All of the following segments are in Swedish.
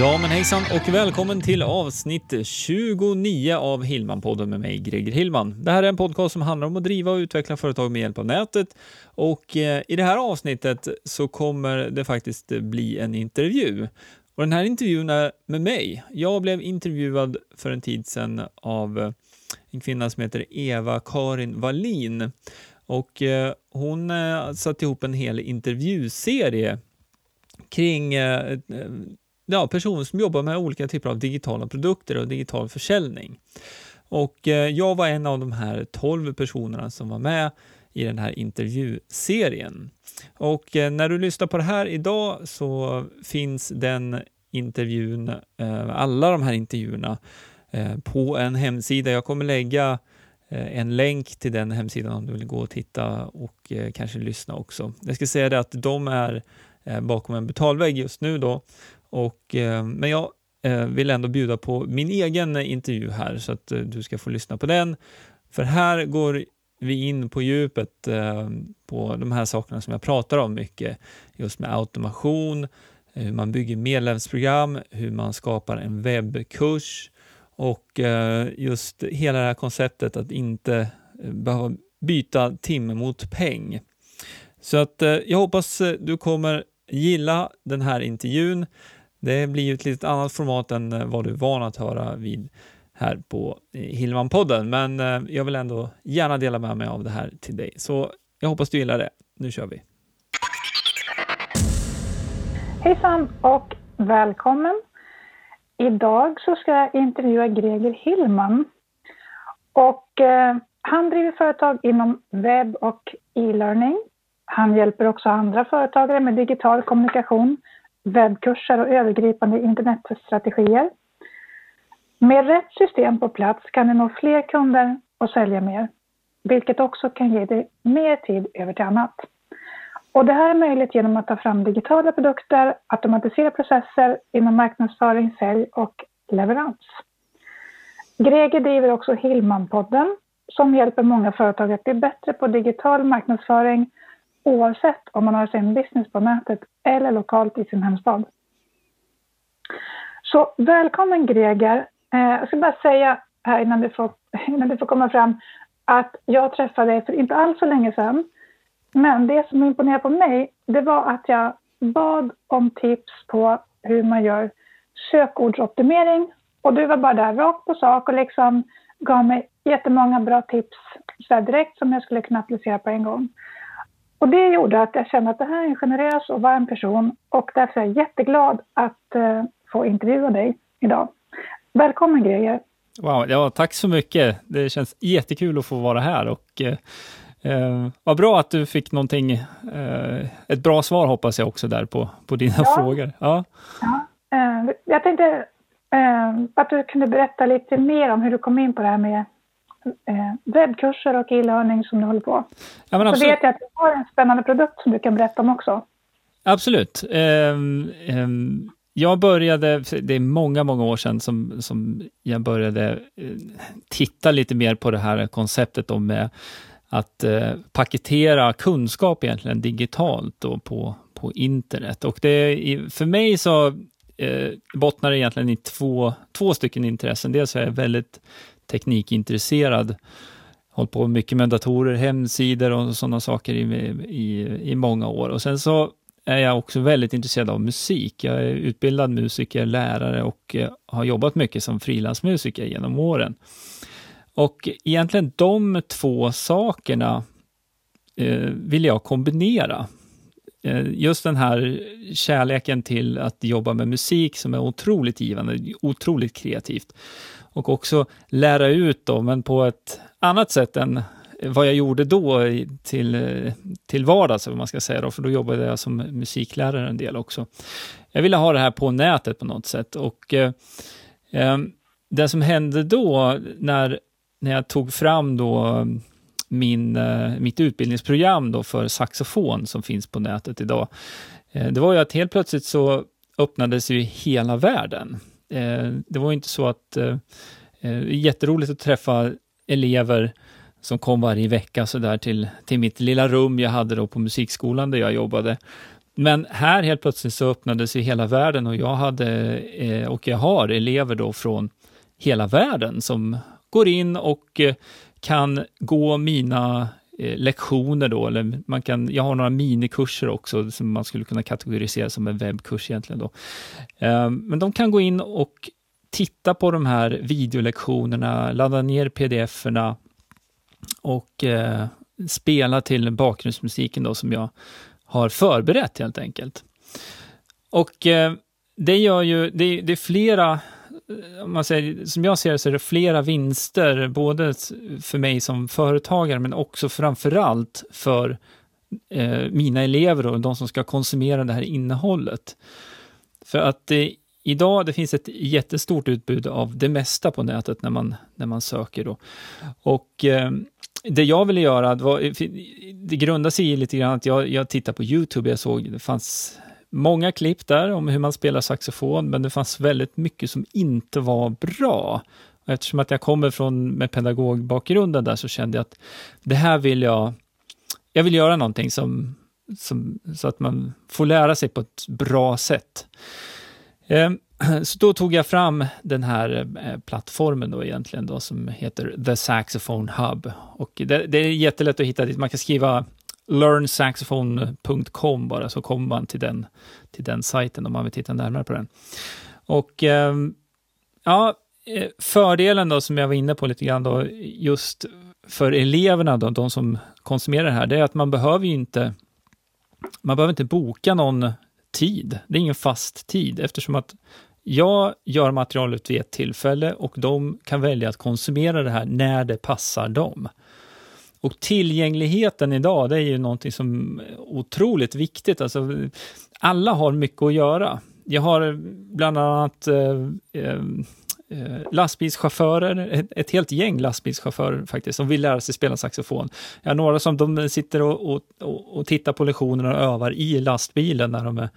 Ja, men hejsan och välkommen till avsnitt 29 av Hillman-podden med mig, Greger Hillman. Det här är en podcast som handlar om att driva och utveckla företag med hjälp av nätet och eh, i det här avsnittet så kommer det faktiskt bli en intervju. Och den här intervjun är med mig. Jag blev intervjuad för en tid sedan av eh, en kvinna som heter Eva-Karin Wallin och eh, hon eh, ihop en hel intervjuserie kring eh, eh ja, personer som jobbar med olika typer av digitala produkter och digital försäljning. Och eh, jag var en av de här 12 personerna som var med i den här intervjuserien. Och eh, när du lyssnar på det här idag så finns den intervjun, eh, alla de här intervjuerna på en hemsida. Jag kommer lägga en länk till den hemsidan om du vill gå och titta och kanske lyssna också. Jag ska säga det att de är bakom en betalvägg just nu då och, eh, men jag eh, vill ändå bjuda på min egen intervju här så att eh, du ska få lyssna på den. För här går vi in på djupet eh, på de här sakerna som jag pratar om mycket, just med automation, eh, hur man bygger medlemsprogram, hur man skapar en webbkurs och eh, just hela det här konceptet att inte behöva byta timme mot peng. Så att jag hoppas du kommer gilla den här intervjun. Det blir ju ett lite annat format än eh, vad du är van att höra vid här på eh, Hillman-podden, men eh, jag vill ändå gärna dela med mig av det här till dig. Så jag hoppas du gillar det. Nu kör vi! Hejsan och välkommen! Idag så ska jag intervjua Greger Hillman. Och, eh, han driver företag inom webb och e-learning. Han hjälper också andra företagare med digital kommunikation webbkurser och övergripande internetstrategier. Med rätt system på plats kan du nå fler kunder och sälja mer, vilket också kan ge dig mer tid över till annat. Och det här är möjligt genom att ta fram digitala produkter, automatisera processer inom marknadsföring, sälj och leverans. Greger driver också Hillman-podden som hjälper många företag att bli bättre på digital marknadsföring oavsett om man har sin business på nätet eller lokalt i sin hemstad. Så välkommen Greger. Eh, jag ska bara säga här innan du, får, innan du får komma fram att jag träffade dig för inte alls så länge sedan. Men det som imponerade på mig, det var att jag bad om tips på hur man gör sökordsoptimering. Och du var bara där rakt på sak och liksom gav mig jättemånga bra tips så direkt som jag skulle kunna applicera på en gång. Och det gjorde att jag kände att det här är en generös och varm person och därför är jag jätteglad att uh, få intervjua dig idag. Välkommen Greger! Wow, ja, tack så mycket. Det känns jättekul att få vara här och eh, vad bra att du fick någonting, eh, ett bra svar hoppas jag också där på, på dina ja. frågor. Ja. ja eh, jag tänkte att du kunde berätta lite mer om hur du kom in på det här med eh, webbkurser och e-learning som du håller på. Ja, så vet jag att du har en spännande produkt som du kan berätta om också. Absolut. Um, um, jag började, det är många, många år sedan som, som jag började uh, titta lite mer på det här konceptet om uh, att uh, paketera kunskap egentligen digitalt då på, på internet. Och det, för mig så eh, bottnar det egentligen i två, två stycken intressen. Dels är jag väldigt teknikintresserad. Hållit på mycket med datorer, hemsidor och sådana saker i, i, i många år. Och sen så är jag också väldigt intresserad av musik. Jag är utbildad musiker, lärare och eh, har jobbat mycket som frilansmusiker genom åren. Och egentligen de två sakerna eh, vill jag kombinera. Eh, just den här kärleken till att jobba med musik som är otroligt givande, otroligt kreativt och också lära ut då, men på ett annat sätt än vad jag gjorde då till, till vardags, man ska säga då, för då jobbade jag som musiklärare en del också. Jag ville ha det här på nätet på något sätt och eh, eh, det som hände då när, när jag tog fram då min, eh, mitt utbildningsprogram då för saxofon som finns på nätet idag, eh, det var ju att helt plötsligt så öppnades ju hela världen. Eh, det var inte så att... Eh, eh, jätteroligt att träffa elever som kom varje vecka så där till, till mitt lilla rum jag hade då på musikskolan där jag jobbade. Men här helt plötsligt så öppnades ju hela världen och jag hade, eh, och jag har elever då från hela världen som går in och eh, kan gå mina Eh, lektioner då, eller man kan, jag har några minikurser också som man skulle kunna kategorisera som en webbkurs egentligen då. Ehm, men de kan gå in och titta på de här videolektionerna, ladda ner pdf-erna och eh, spela till bakgrundsmusiken då som jag har förberett helt enkelt. Och eh, det gör ju, det, det är flera Eh, man säger, som jag ser det så är det flera vinster, både för mig som företagare men också framförallt för eh, mina elever och de som ska konsumera det här innehållet. För att eh, idag det finns ett jättestort utbud av det mesta på nätet när man, när man söker. Då. Och eh, det jag ville göra, det, var, det grundar sig i lite grann att jag, jag tittade på Youtube, jag såg det fanns många klipp där om hur man spelar saxofon, men det fanns väldigt mycket som inte var bra. Och eftersom att jag kommer från med pedagogbakgrunden där så kände jag att det här vill jag, jag vill göra någonting som, som, så att man får lära sig på ett bra sätt. Eh, så då tog jag fram den här eh, plattformen då egentligen då som heter The Saxophone Hub. Och det, det är jättelätt att hitta dit. Man kan skriva learnsaxophone.com bara så kommer man till den, till den sajten om man vill titta närmare på den. Och ehm, ja, eh, fördelen då som jag var inne på lite grann då, just för eleverna då, de som konsumerar det här, det är att man behöver ju inte, man behöver inte boka någon tid. Det är ingen fast tid eftersom att jag gör materialet vid ett tillfälle och de kan välja att konsumera det här när det passar dem. Och tillgängligheten idag, det är ju någonting som är otroligt viktigt. Alltså, alla har mycket att göra. Jag har bland annat eh, eh, eh, lastbilschaufförer, ett, ett, helt gäng lastbilschaufförer faktiskt, som vill lära sig spela saxofon. Jag har några som de sitter och, och, och, tittar på lektionerna och övar i lastbilen när de är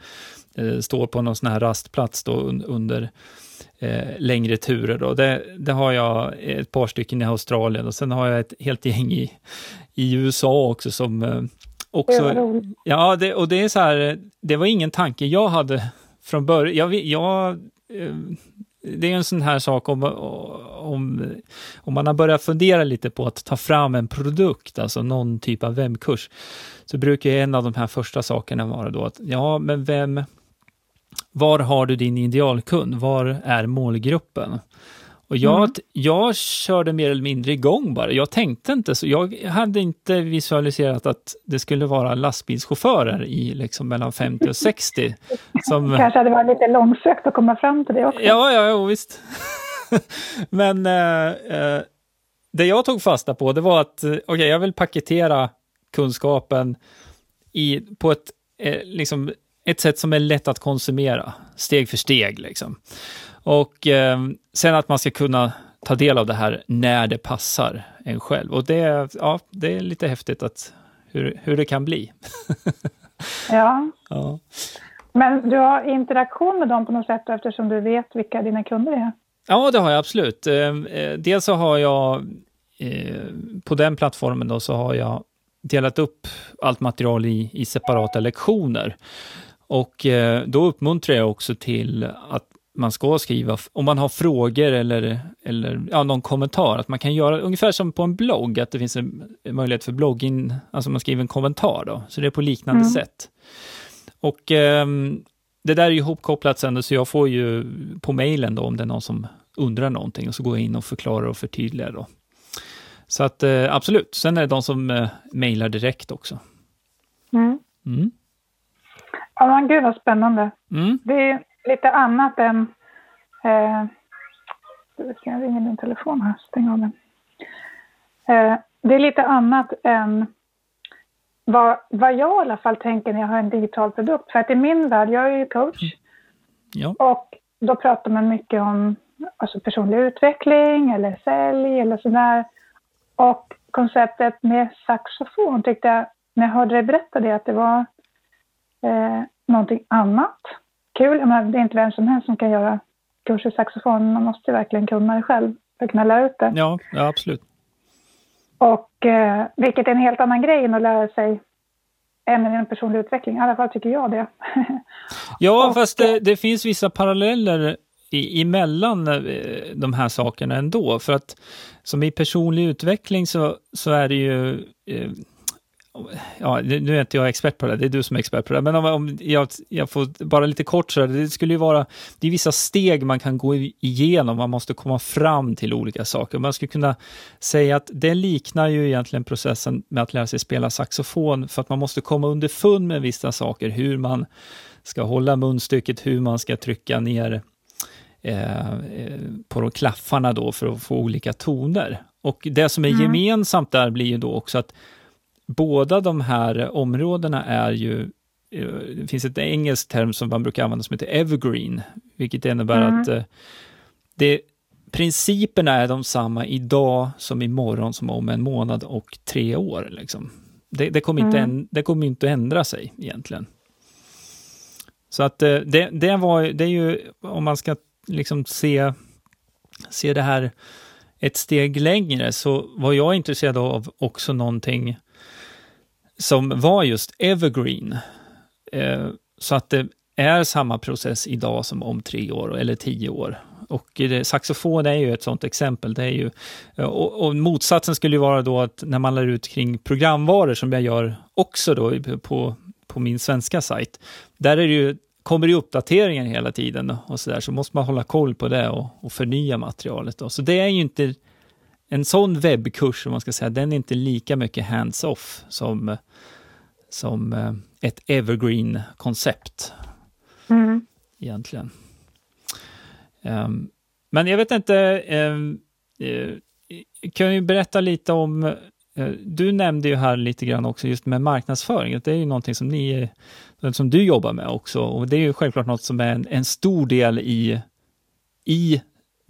eh, står på någon sån här rastplats då under eh, längre turer. Då. Det, det, har jag ett par stycken i Australien och sen har jag ett helt gäng i, i USA också som eh, också... Ja, det, och det är så här, det var ingen tanke jag hade från början. Jag, jag, eh, det är en sån här sak om, om, om man har börjat fundera lite på att ta fram en produkt, alltså någon typ av webbkurs, så brukar en av de här första sakerna vara då att, ja, men vem, var har du din idealkund? Var är målgruppen? Och jag, mm. jag körde mer eller mindre igång bara. Jag tänkte inte så. Jag hade inte visualiserat att det skulle vara lastbilschaufförer i liksom mellan 50 och 60. Som... kanske hade varit lite långsökt att komma fram till det också. Ja, ja, ja visst. Men eh, eh, det jag tog fasta på, det var att eh, okay, jag vill paketera kunskapen i, på ett eh, liksom, ett sätt som är lätt att konsumera, steg för steg. Liksom. Och eh, sen att man ska kunna ta del av det här när det passar en själv. Och det, ja, det är lite häftigt att, hur, hur det kan bli. ja. ja. Men du har interaktion med dem på något sätt eftersom du vet vilka dina kunder är? Ja, det har jag absolut. Ehm, eh, dels så har jag eh, på den plattformen då så har jag delat upp allt material i, i separata lektioner. Och eh, då uppmuntrar jag också till att man ska skriva, om man har frågor eller, eller ja, någon kommentar, att man kan göra ungefär som på en blogg, att det finns en möjlighet för bloggin, alltså man skriver en kommentar då, så det är på liknande mm. sätt. Och eh, det där är ju ihopkopplat sen, så jag får ju på mejlen då, om det är någon som undrar någonting, och så går jag in och förklarar och förtydligar då. Så att eh, absolut, sen är det de som eh, mejlar direkt också. Mm. Mm. Ja, men gud vad spännande. Mm. Det är lite annat än... Eh, ska jag ringa min telefon här? Stäng av den. Eh, det är lite annat än vad, vad jag i alla fall tänker när jag har en digital produkt. För att i min värld, jag är ju coach. Mm. Ja. Och då pratar man mycket om alltså personlig utveckling eller sälj eller sådär. Och konceptet med saxofon tyckte jag, när jag hörde dig berätta det, att det var eh, någonting annat. Kul, jag menar, det är inte vem som helst som kan göra kurs i saxofon. Man måste verkligen kunna det själv för att kunna lära ut det. Ja, ja absolut. Och eh, vilket är en helt annan grej än att lära sig ämnen inom personlig utveckling. I alla fall tycker jag det. ja, och, fast det, det, finns vissa paralleller i, emellan eh, de här sakerna ändå. För att som i personlig utveckling så, så är det ju eh, ja, nu är inte jag expert på det, det är du som är expert på det, men om, om jag, jag, får bara lite kort så det skulle ju vara, det är vissa steg man kan gå igenom, man måste komma fram till olika saker. Man skulle kunna säga att det liknar ju egentligen processen med att lära sig spela saxofon, för att man måste komma underfund med vissa saker, hur man ska hålla munstycket, hur man ska trycka ner eh, eh på de klaffarna då för att få olika toner. Och det som är mm. gemensamt där blir ju då också att båda de här områdena är ju eh, det finns ett engelskt term som man brukar använda som heter evergreen, vilket innebär mm. att eh, det, principerna är de samma idag som imorgon, som om en månad och tre år. Liksom. Det, det, kommer inte, mm. det kommer inte att ändra sig egentligen. Så att eh, det, det, var, det är ju, om man ska liksom se, se det här ett steg längre, så var jag intresserad av också någonting som var just evergreen. Eh, så att det är samma process idag som om tre år eller tio år. Och saxofon är ju ett sådant exempel. Det är ju, eh, och, och, motsatsen skulle ju vara då att när man lär ut kring programvaror, som jag gör också då på, på min svenska sajt, där är det ju, kommer det uppdateringar hela tiden och så där, så måste man hålla koll på det och, och förnya materialet. Då. Så det är ju inte en sån webbkurs, om man ska säga, den är inte lika mycket hands-off som, som eh, ett evergreen-koncept. Mm. Egentligen. Um, men jag vet inte, um, uh, kan ju berätta lite om uh, du nämnde ju här lite grann också just med marknadsföring, det är ju någonting som ni, som du jobbar med också och det är ju självklart något som är en, en stor del i, i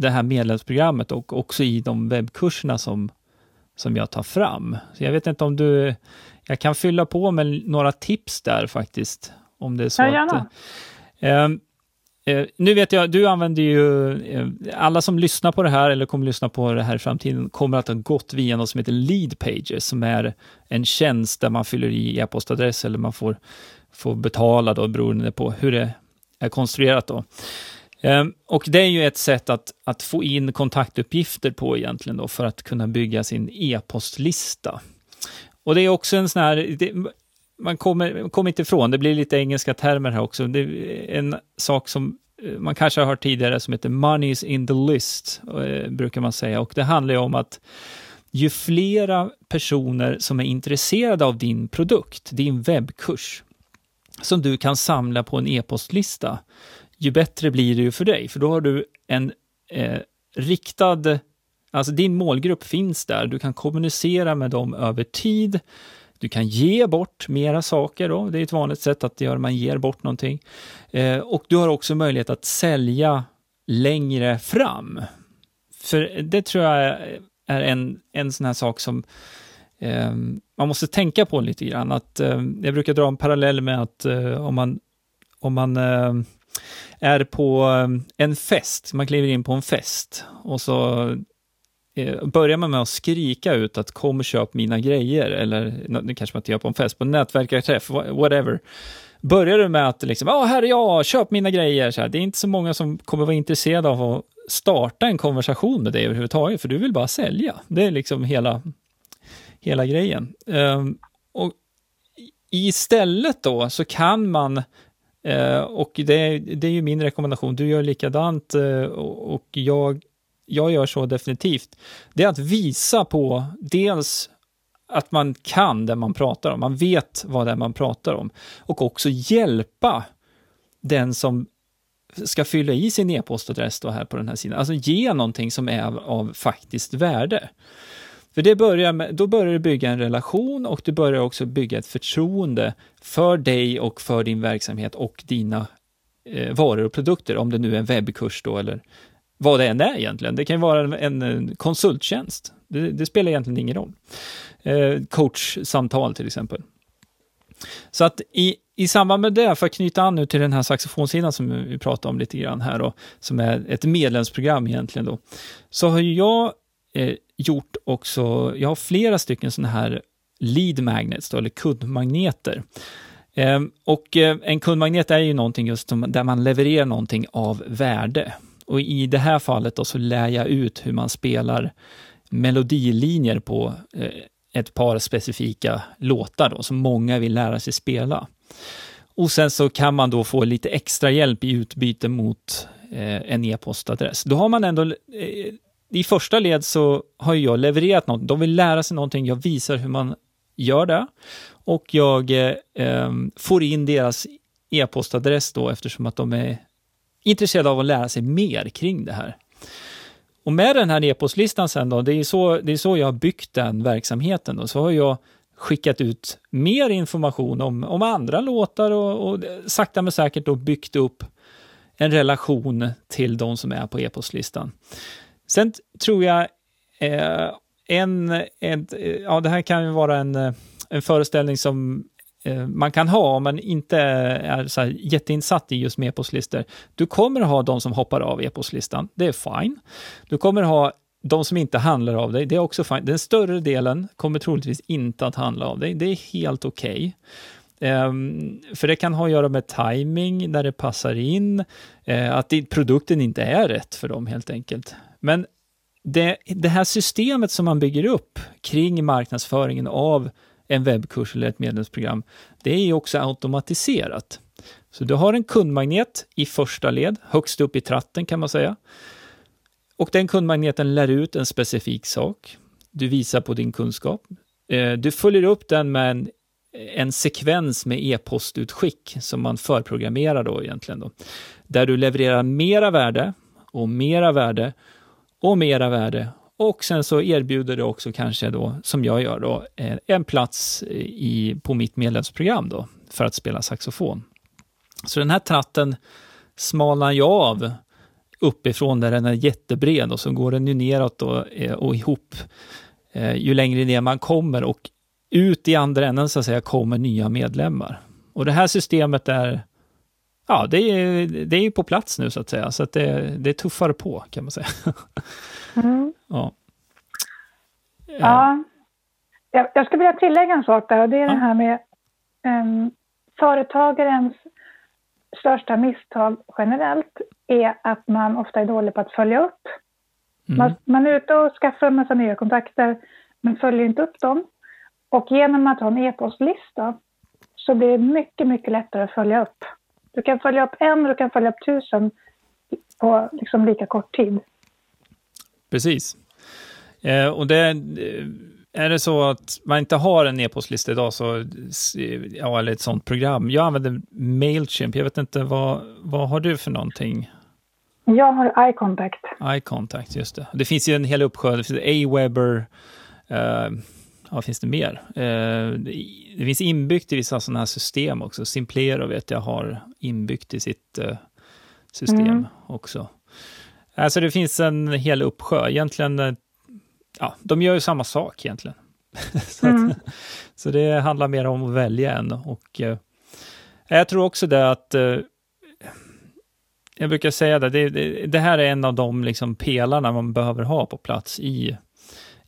det här medlemsprogrammet och också i de webbkurserna som, som jag tar fram. Så jag vet inte om du, jag kan fylla på med några tips där faktiskt. Om det är så ja, gärna. att... Eh, eh, nu vet jag, du använder ju, eh, alla som lyssnar på det här eller kommer lyssna på det här i framtiden kommer att ha gått via något som heter Lead Pages, som är en tjänst där man fyller i e-postadress eller man får, får betala då beroende på hur det är konstruerat då. Ehm, och det är ju ett sätt att, att få in kontaktuppgifter på egentligen då för att kunna bygga sin e-postlista. Och det är också en sån här, det, man kommer, kommer inte ifrån, det blir lite engelska termer här också. Det är en sak som eh, man kanske har hört tidigare som heter money is in the list, eh, brukar man säga. Och det handlar ju om att ju flera personer som är intresserade av din produkt, din webbkurs, som du kan samla på en e-postlista, ju bättre blir det ju för dig, för då har du en eh, riktad, alltså din målgrupp finns där, du kan kommunicera med dem över tid, du kan ge bort mera saker då, det är ett vanligt sätt att göra, man ger bort någonting. Eh, och du har också möjlighet att sälja längre fram. För det tror jag är en, en sån här sak som eh, man måste tänka på lite grann. Att, eh, jag brukar dra en parallell med att eh, om man, om man eh, är på um, en fest, man kliver in på en fest och så eh, börjar man med att skrika ut att kom och köp mina grejer, eller det kanske man inte gör på en fest, på en nätverkarträff, whatever. Börjar du med att liksom, ja, här är jag, köp mina grejer, så här. det är inte så många som kommer vara intresserade av att starta en konversation med dig överhuvudtaget, för du vill bara sälja. Det är liksom hela, hela grejen. Um, och istället då så kan man Eh, och det, det är ju min rekommendation. Du gör likadant eh, och jag, jag gör så definitivt. Det är att visa på dels att man kan det man pratar om, man vet vad det är man pratar om och också hjälpa den som ska fylla i sin e-postadress då här på den här sidan. Alltså ge någonting som är av, av faktiskt värde. För det börjar med, då börjar du bygga en relation och du börjar också bygga ett förtroende för dig och för din verksamhet och dina eh, varor och produkter, om det nu är en webbkurs då eller vad det än är egentligen. Det kan vara en, en konsulttjänst. Det, det, spelar egentligen ingen roll. Eh, coachsamtal till exempel. Så att i, i samband med det, för att knyta an nu till den här saxofonsidan som vi pratade om lite grann här då, som är ett medlemsprogram egentligen då, så har ju jag eh, gjort också, jag har flera stycken sådana här lead magnets, då, eller kundmagneter. Eh, och eh, en kundmagnet är ju någonting just som, där man levererar någonting av värde. Och i det här fallet då så lär jag ut hur man spelar melodilinjer på eh, ett par specifika låtar då, som många vill lära sig spela. Och sen så kan man då få lite extra hjälp i utbyte mot eh, en e-postadress. Då har man ändå, eh, i första led så har jag levererat något, de vill lära sig någonting, jag visar hur man gör det och jag eh, ehm, får in deras e-postadress då eftersom att de är intresserade av att lära sig mer kring det här. Och med den här e-postlistan sen då, det är så, det är så jag har byggt den verksamheten då, så har jag skickat ut mer information om, om andra låtar och, och sakta men säkert då byggt upp en relation till de som är på e-postlistan. Sen tror jag eh, en, en, eh, ja det här kan ju vara en, eh, en föreställning som eh, man kan ha om man inte är så här jätteinsatt i just med e-postlistor. Du kommer ha de som hoppar av e-postlistan, det är fine. Du kommer ha de som inte handlar av dig, det är också fine. Den större delen kommer troligtvis inte att handla av dig, det är helt okej. Okay. Um, för det kan ha att göra med timing, när det passar in, uh, att produkten inte är rätt för dem helt enkelt. Men det, det här systemet som man bygger upp kring marknadsföringen av en webbkurs eller ett medlemsprogram, det är ju också automatiserat. Så du har en kundmagnet i första led, högst upp i tratten kan man säga. Och den kundmagneten lär ut en specifik sak. Du visar på din kunskap. Eh, du följer upp den med en, en sekvens med e-postutskick som man förprogrammerar då egentligen. Då, där du levererar mera värde och mera värde och mera värde och sen så erbjuder det också kanske då, som jag gör då, eh, en plats eh, i, på mitt medlemsprogram då, för att spela saxofon. Så den här tratten smalnar jag av uppifrån där den är jättebred och så går den ju neråt och, eh, och ihop ju längre ner man kommer och ut i andra änden så att säga kommer nya medlemmar. Och det här systemet är Ja, det är, det är på plats nu så att säga, så att det, det tuffar på kan man säga. Mm. ja. ja. Jag, jag skulle vilja tillägga en sak där och det är ja. det här med um, företagarens största misstag generellt är att man ofta är dålig på att följa upp. Mm. Man, man, är ute och skaffar en massa nya kontakter, men följer inte upp dem. Och genom att ha en e-postlista så blir det mycket, mycket lättare att följa upp. Du kan följa upp en och du kan följa upp tusen på liksom lika kort tid. Precis. Eh, och det, är det så att man inte har en e-postlista idag, så, ja, eller ett sånt program. Jag använder Mailchimp. Jag vet inte, vad, vad har du för någonting? Jag har iContact. iContact, just det. Det finns ju en hel uppsjö. Det finns Aweber. Uh, vad finns det mer? Uh, det finns inbyggt i vissa sådana här system också. Simplero vet jag har inbyggt i sitt uh, system mm. också. Alltså det finns en hel uppsjö. Egentligen ja, de gör ju samma sak egentligen. så, mm. att, så, det handlar mer om att välja en. Och, eh, jag tror också det att eh, jag brukar säga det, det, det, här är en av de liksom pelarna man behöver ha på plats i,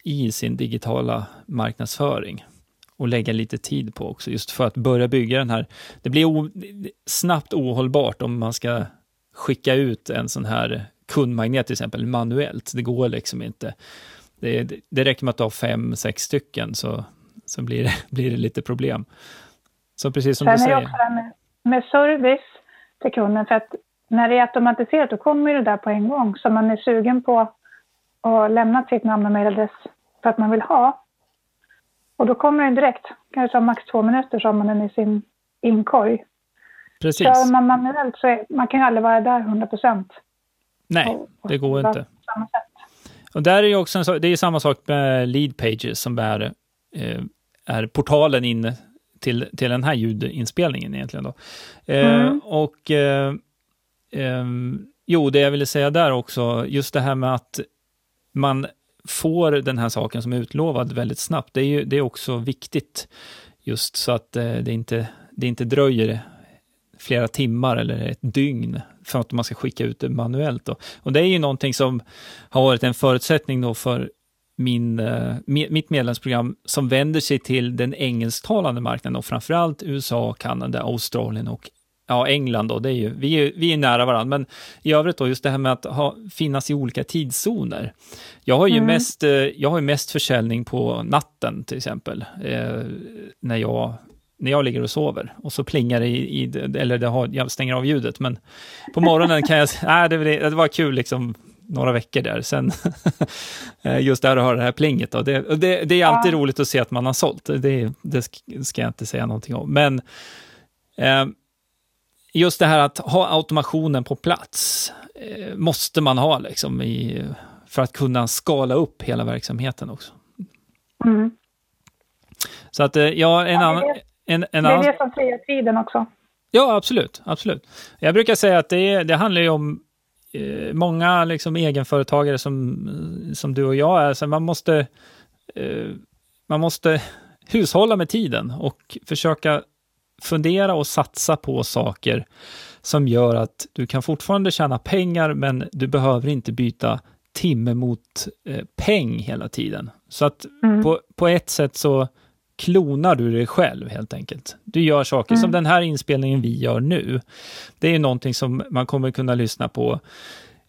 i sin digitala marknadsföring och lägga lite tid på också, just för att börja bygga den här. Det blir o, snabbt ohållbart om man ska skicka ut en sån här kundmagnet till exempel manuellt. Det går liksom inte. Det, det räcker med att ha fem, sex stycken så, så blir, det, blir det lite problem. Så precis som Sen du säger. Också med, med service till kunden, för att när det är automatiserat då kommer det där på en gång. Så man är sugen på att lämna sitt namn och mejladress att man vill ha. Och då kommer den direkt. Kanske ta max två minuter så har man den i sin inkorg. Precis. Kör man manuellt så är, man kan ju aldrig vara där 100 procent. Nej, det går inte. Och där är också en, det är samma sak med lead pages som är, eh, är portalen in till, till den här ljudinspelningen egentligen. Då. Eh, mm. Och eh, eh, jo, det jag ville säga där också, just det här med att man får den här saken som är utlovad väldigt snabbt, det är, ju, det är också viktigt. Just så att eh, det inte det inte dröjer flera timmar eller ett dygn för att man ska skicka ut det manuellt. Då. Och det är ju någonting som har varit en förutsättning då för min, eh, mitt medlemsprogram som vänder sig till den engelsktalande marknaden och framförallt USA, Kanada, Australien och ja, England då, det är ju, vi, är, vi är nära varandra, men i övrigt då, just det här med att ha, finnas i olika tidszoner. Jag har ju mm. mest, eh, jag har mest försäljning på natten till exempel, eh, när, jag, när jag ligger och sover. Och så plingar det i, i eller det har, jag stänger av ljudet, men på morgonen kan jag, nej, det, det var kul liksom, några veckor där. Sen eh, just där att höra det här plinget. Då. Det, det, det är alltid ja. roligt att se att man har sålt. Det, det ska jag inte säga någonting om. Men eh, just det här att ha automationen på plats eh, måste man ha liksom i, för att kunna skala upp hela verksamheten också. Mm. Så att, eh, ja, en annan... En, en det är det som frigör tiden också. Ja, absolut. absolut. Jag brukar säga att det, det handlar ju om eh, många liksom, egenföretagare som, som du och jag är, så man måste, eh, man måste hushålla med tiden och försöka fundera och satsa på saker som gör att du kan fortfarande tjäna pengar, men du behöver inte byta timme mot eh, peng hela tiden. Så att mm. på, på ett sätt så klonar du dig själv helt enkelt. Du gör saker mm. som den här inspelningen vi gör nu. Det är någonting som man kommer kunna lyssna på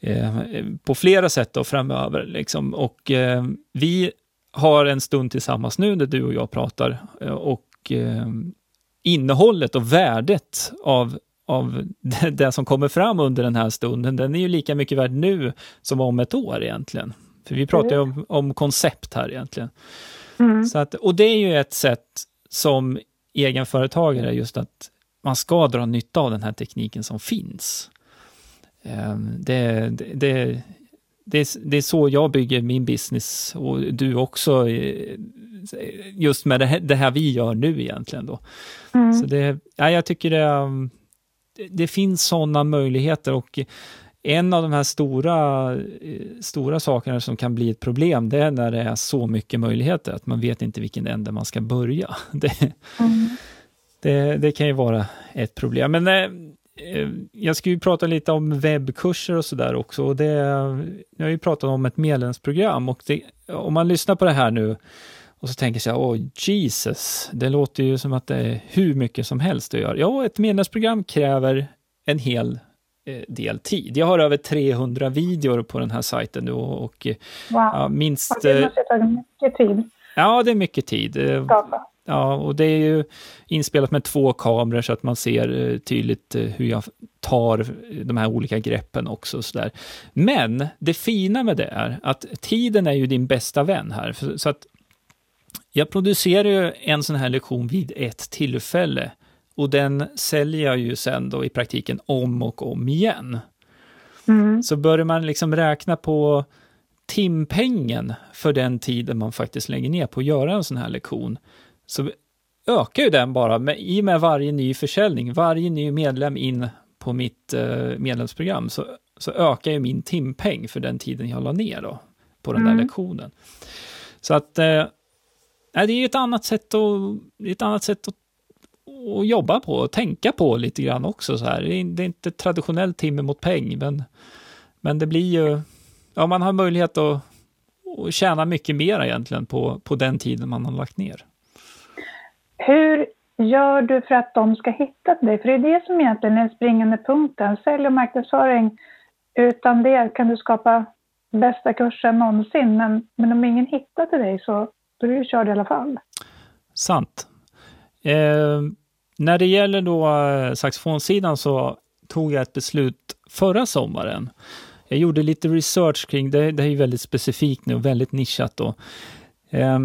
eh, på flera sätt då framöver. Liksom. Och eh, vi har en stund tillsammans nu där du och jag pratar eh, och eh, innehållet och värdet av, av det, det, som kommer fram under den här stunden, den är ju lika mycket värd nu som om ett år egentligen. För vi pratar ju om, om koncept här egentligen. Mm. Så att, och det är ju ett sätt som egenföretagare, just att man ska dra nytta av den här tekniken som finns. Ehm, det, det, det, det, är, det är så jag bygger min business och du också, eh, just med det här, det här vi gör nu egentligen då. Mm. Så det, ja, jag tycker det, um, det finns sådana möjligheter och en av de här stora, eh, stora sakerna som kan bli ett problem, det är när det är så mycket möjligheter, att man vet inte vilken ände man ska börja. Det, mm. det, det, kan ju vara ett problem. Men eh, eh, jag ska ju prata lite om webbkurser och sådär också. Och det, jag har ju pratat om ett medlemsprogram och det, om man lyssnar på det här nu och så tänker jag, åh Jesus, det låter ju som att det är hur mycket som helst att göra. Ja, ett medlemsprogram kräver en hel eh, del tid. Jag har över 300 videor på den här sajten nu och, och wow. ja, minst... det måste ta mycket tid. Ja, det är mycket tid. Ja, och det är ju inspelat med två kameror så att man ser eh, tydligt eh, hur jag tar de här olika greppen också. Så där. Men det fina med det är att tiden är ju din bästa vän här. Så att jag producerar ju en sån här lektion vid ett tillfälle och den säljer jag ju sen då i praktiken om och om igen. Mm. Så börjar man liksom räkna på timpengen för den tiden man faktiskt lägger ner på att göra en sån här lektion, så ökar ju den bara med, i och med varje ny försäljning, varje ny medlem in på mitt eh, medlemsprogram, så, så ökar ju min timpeng för den tiden jag la ner då, på den mm. där lektionen. Så att Nej, det är ett annat sätt att, ett annat sätt att, att jobba på och tänka på lite grann också. Så här. Det, är, inte traditionellt timme mot peng, men, men det blir ju, ja, man har möjlighet att, att tjäna mycket mer egentligen på, på den tiden man har lagt ner. Hur gör du för att de ska hitta till dig? För det är det som egentligen är den springande punkten. Sälj och marknadsföring, utan det kan du skapa bästa kursen någonsin, men, men om ingen hittar till dig så då är du körd i alla fall. Sant. Eh, när det gäller då eh, saxofonsidan så tog jag ett beslut förra sommaren. Jag gjorde lite research kring det. Det är ju väldigt specifikt nu och väldigt nischat då. Eh,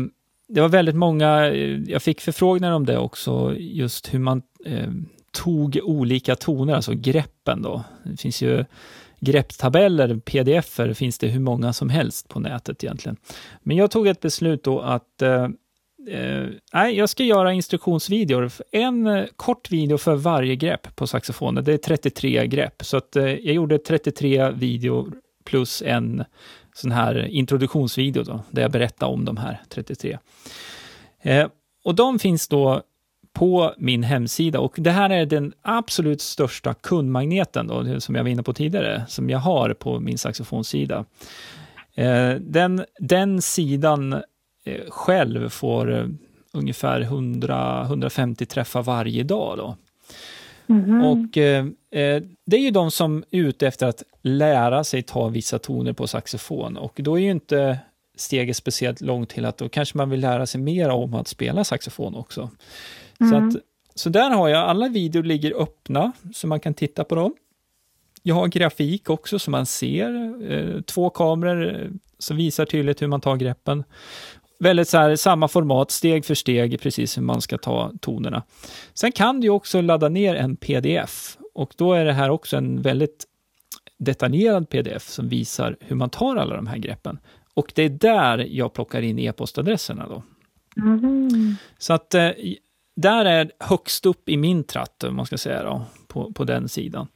det var väldigt många, eh, jag fick förfrågningar om det också, just hur man eh, tog olika toner, alltså greppen då. Det finns ju grepptabeller, pdf finns det hur många som helst på nätet egentligen. Men jag tog ett beslut då att eh, eh, nej, jag ska göra instruktionsvideor. En eh, kort video för varje grepp på saxofonen. Det är 33 grepp, så att eh, jag gjorde 33 videor plus en sån här introduktionsvideo då, där jag berättar om de här 33. Eh, och de finns då på min hemsida. Och det här är den absolut största kundmagneten då, som jag var inne på tidigare, som jag har på min saxofonsida. Eh, den, den sidan eh, själv får eh, ungefär 100-150 träffar varje dag. Då. Mm. Och eh, eh, Det är ju de som är ute efter att lära sig ta vissa toner på saxofon och då är ju inte steget speciellt långt till att då kanske man vill lära sig mer om att spela saxofon också. Mm. Så, att, så där har jag, alla videor ligger öppna så man kan titta på dem. Jag har grafik också så man ser, eh, två kameror eh, som visar tydligt hur man tar greppen. Väldigt så här, samma format, steg för steg, precis hur man ska ta tonerna. Sen kan du också ladda ner en pdf och då är det här också en väldigt detaljerad pdf som visar hur man tar alla de här greppen. Och det är där jag plockar in e-postadresserna då. Mm. Så att eh, där är högst upp i min tratt, om man ska säga då, på, på den sidan.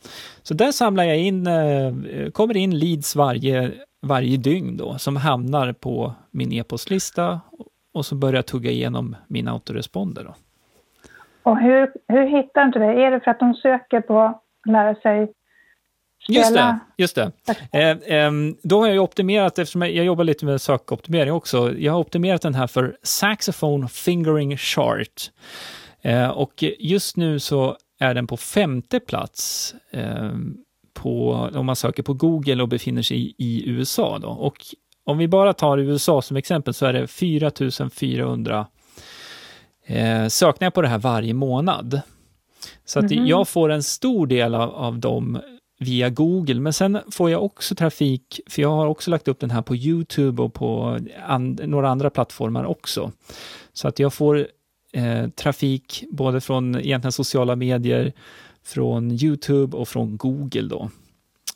Så där samlar jag in, eh, kommer in leads varje, varje dygn då, som hamnar på min e-postlista och så börjar jag tugga igenom min autoresponder. Då. Och hur, hur hittar du det? Är det för att de söker på lära sig Just det, just det. Eh, eh, då har jag optimerat, eftersom jag jobbar lite med sökoptimering också, jag har optimerat den här för Saxophone Fingering Chart. Eh, och just nu så är den på femte plats ehm, på, om man söker på Google och befinner sig i, i USA. Då. Och om vi bara tar USA som exempel så är det 4400 eh, sökningar på det här varje månad. Så att mm -hmm. jag får en stor del av, av dem via Google, men sen får jag också trafik, för jag har också lagt upp den här på Youtube och på and, några andra plattformar också. Så att jag får eh, trafik både från egentligen sociala medier, från Youtube och från Google då,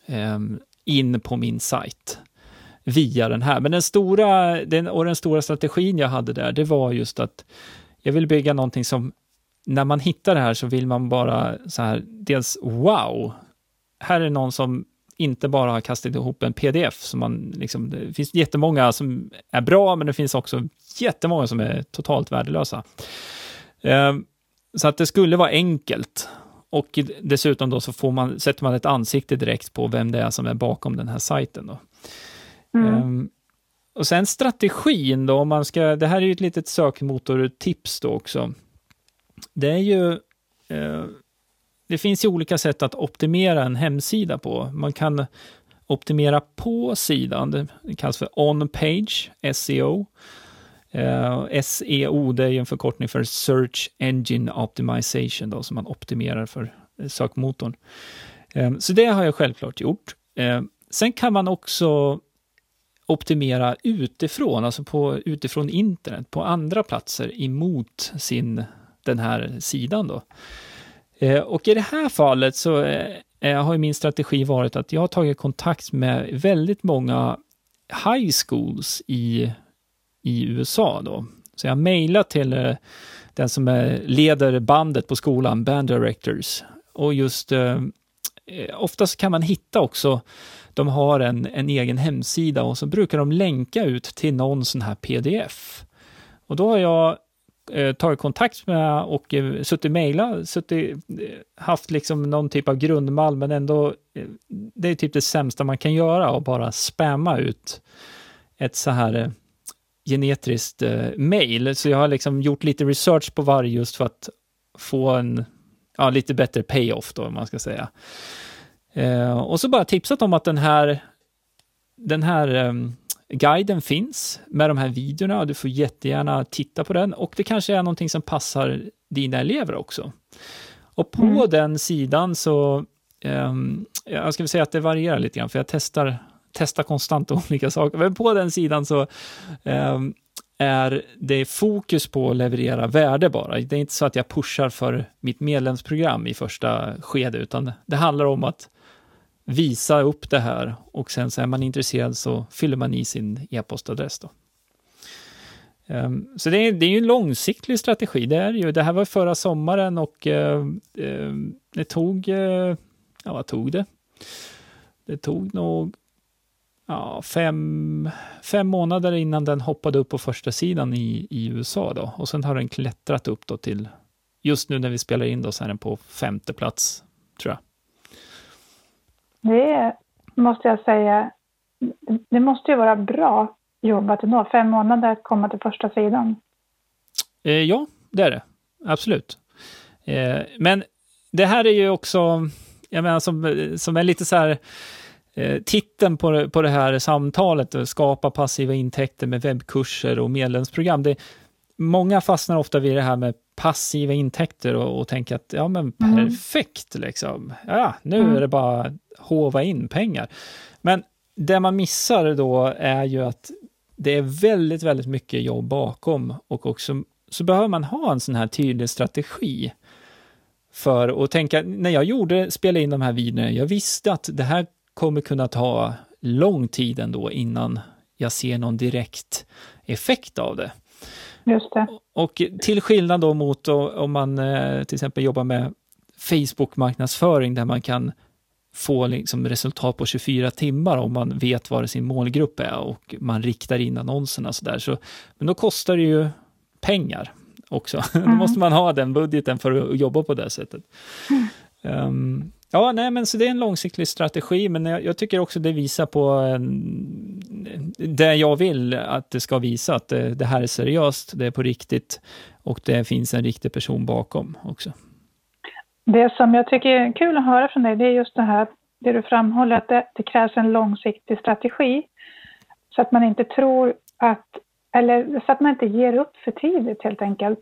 eh, in på min sajt via den här. Men den stora, den, och den stora strategin jag hade där, det var just att jag vill bygga någonting som när man hittar det här så vill man bara så här, dels wow, här är någon som inte bara har kastat ihop en pdf. Som man liksom, det finns jättemånga som är bra, men det finns också jättemånga som är totalt värdelösa. Eh, så att det skulle vara enkelt. Och dessutom då så får man, sätter man ett ansikte direkt på vem det är som är bakom den här sajten. Då. Mm. Eh, och sen strategin då, om man ska, det här är ju ett litet sökmotortips då också. Det är ju eh, det finns ju olika sätt att optimera en hemsida på. Man kan optimera på sidan, det kallas för on-page, SEO. Eh, SEO, det är en förkortning för Search Engine Optimization, då, som man optimerar för eh, sökmotorn. Eh, så det har jag självklart gjort. Eh, sen kan man också optimera utifrån, alltså på, utifrån internet, på andra platser emot sin, den här sidan. Då. Eh, och i det här fallet så eh, eh, har min strategi varit att jag har tagit kontakt med väldigt många high schools i, i USA. Då. Så jag har mejlat till den som är, leder bandet på skolan, band directors. Och just eh, oftast kan man hitta också, de har en, en egen hemsida och så brukar de länka ut till någon sån här pdf. Och då har jag eh, tagit kontakt med och eh, suttit mejla, suttit, eh, haft liksom någon typ av grundmall, men ändå, eh, det är typ det sämsta man kan göra, att bara spamma ut ett så här eh, genetiskt mejl. eh. Så jag har liksom gjort lite research på varje just för att få en ja, lite bättre payoff då, om man ska säga. Eh, och så bara tipsat om att den här, den här um, Guiden finns med de här videorna och du får jättegärna titta på den och det kanske är någonting som passar dina elever också. Och på mm. den sidan så, um, jag ska väl säga att det varierar lite grann för jag testar, testar konstant olika saker, men på den sidan så um, är det fokus på att leverera värde bara. Det är inte så att jag pushar för mitt medlemsprogram i första skede, utan det handlar om att visa upp det här och sen så är man intresserad så fyller man i sin e-postadress. Då. Ehm, så det är, det är ju en långsiktig strategi. Det, är ju, det här var förra sommaren och eh, ehm, det tog, eh, ja vad tog det? Det tog nog ja, fem, fem månader innan den hoppade upp på första sidan i, i USA då och sen har den klättrat upp då till just nu när vi spelar in då så är den på femte plats, tror jag. Det måste jag säga, det måste ju vara bra jobbat ändå. Fem månader att komma till första sidan. Eh, ja, det är det. Absolut. Eh, men det här är ju också, jag menar som, som är lite så här, eh, titeln på, på det här samtalet, skapa passiva intäkter med webbkurser och medlemsprogram. Det, många fastnar ofta vid det här med passiva intäkter och, och tänker att ja men mm. perfekt liksom. Ja, nu mm. är det bara hova in pengar. Men det man missar då är ju att det är väldigt, väldigt mycket jobb bakom och också så behöver man ha en sån här tydlig strategi för att tänka, när jag gjorde, spelade in de här videorna, jag visste att det här kommer kunna ta lång tid ändå innan jag ser någon direkt effekt av det. Just det. Och till skillnad då mot om man eh, till exempel jobbar med Facebook-marknadsföring där man kan få liksom resultat på 24 timmar om man vet vad sin målgrupp är och man riktar in annonserna så där. Så, men då kostar det ju pengar också. Mm. Då måste man ha den budgeten för att jobba på det sättet. Mm. Um, ja, nej, men så det är en långsiktig strategi, men jag, jag tycker också det visar på en, det jag vill att det ska visa, att det, det, här är seriöst, det är på riktigt och det finns en riktig person bakom också. Det som jag tycker är kul att höra från dig, det är just det här, det du framhåller, att det, det krävs en långsiktig strategi. Så att man inte tror att eller så att man inte ger upp för tidigt helt enkelt.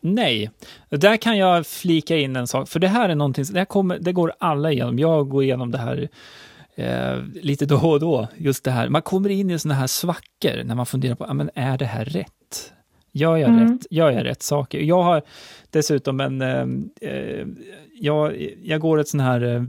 Nej, där kan jag flika in en sak, för det här är någonting, det, här kommer, det går alla igenom. Jag går igenom det här eh, lite då och då, just det här. Man kommer in i sådana här svackor när man funderar på, men är det här rätt? Gör jag, mm. rätt, gör jag rätt saker? Jag har dessutom en, eh, eh jag, jag går ett sån här eh,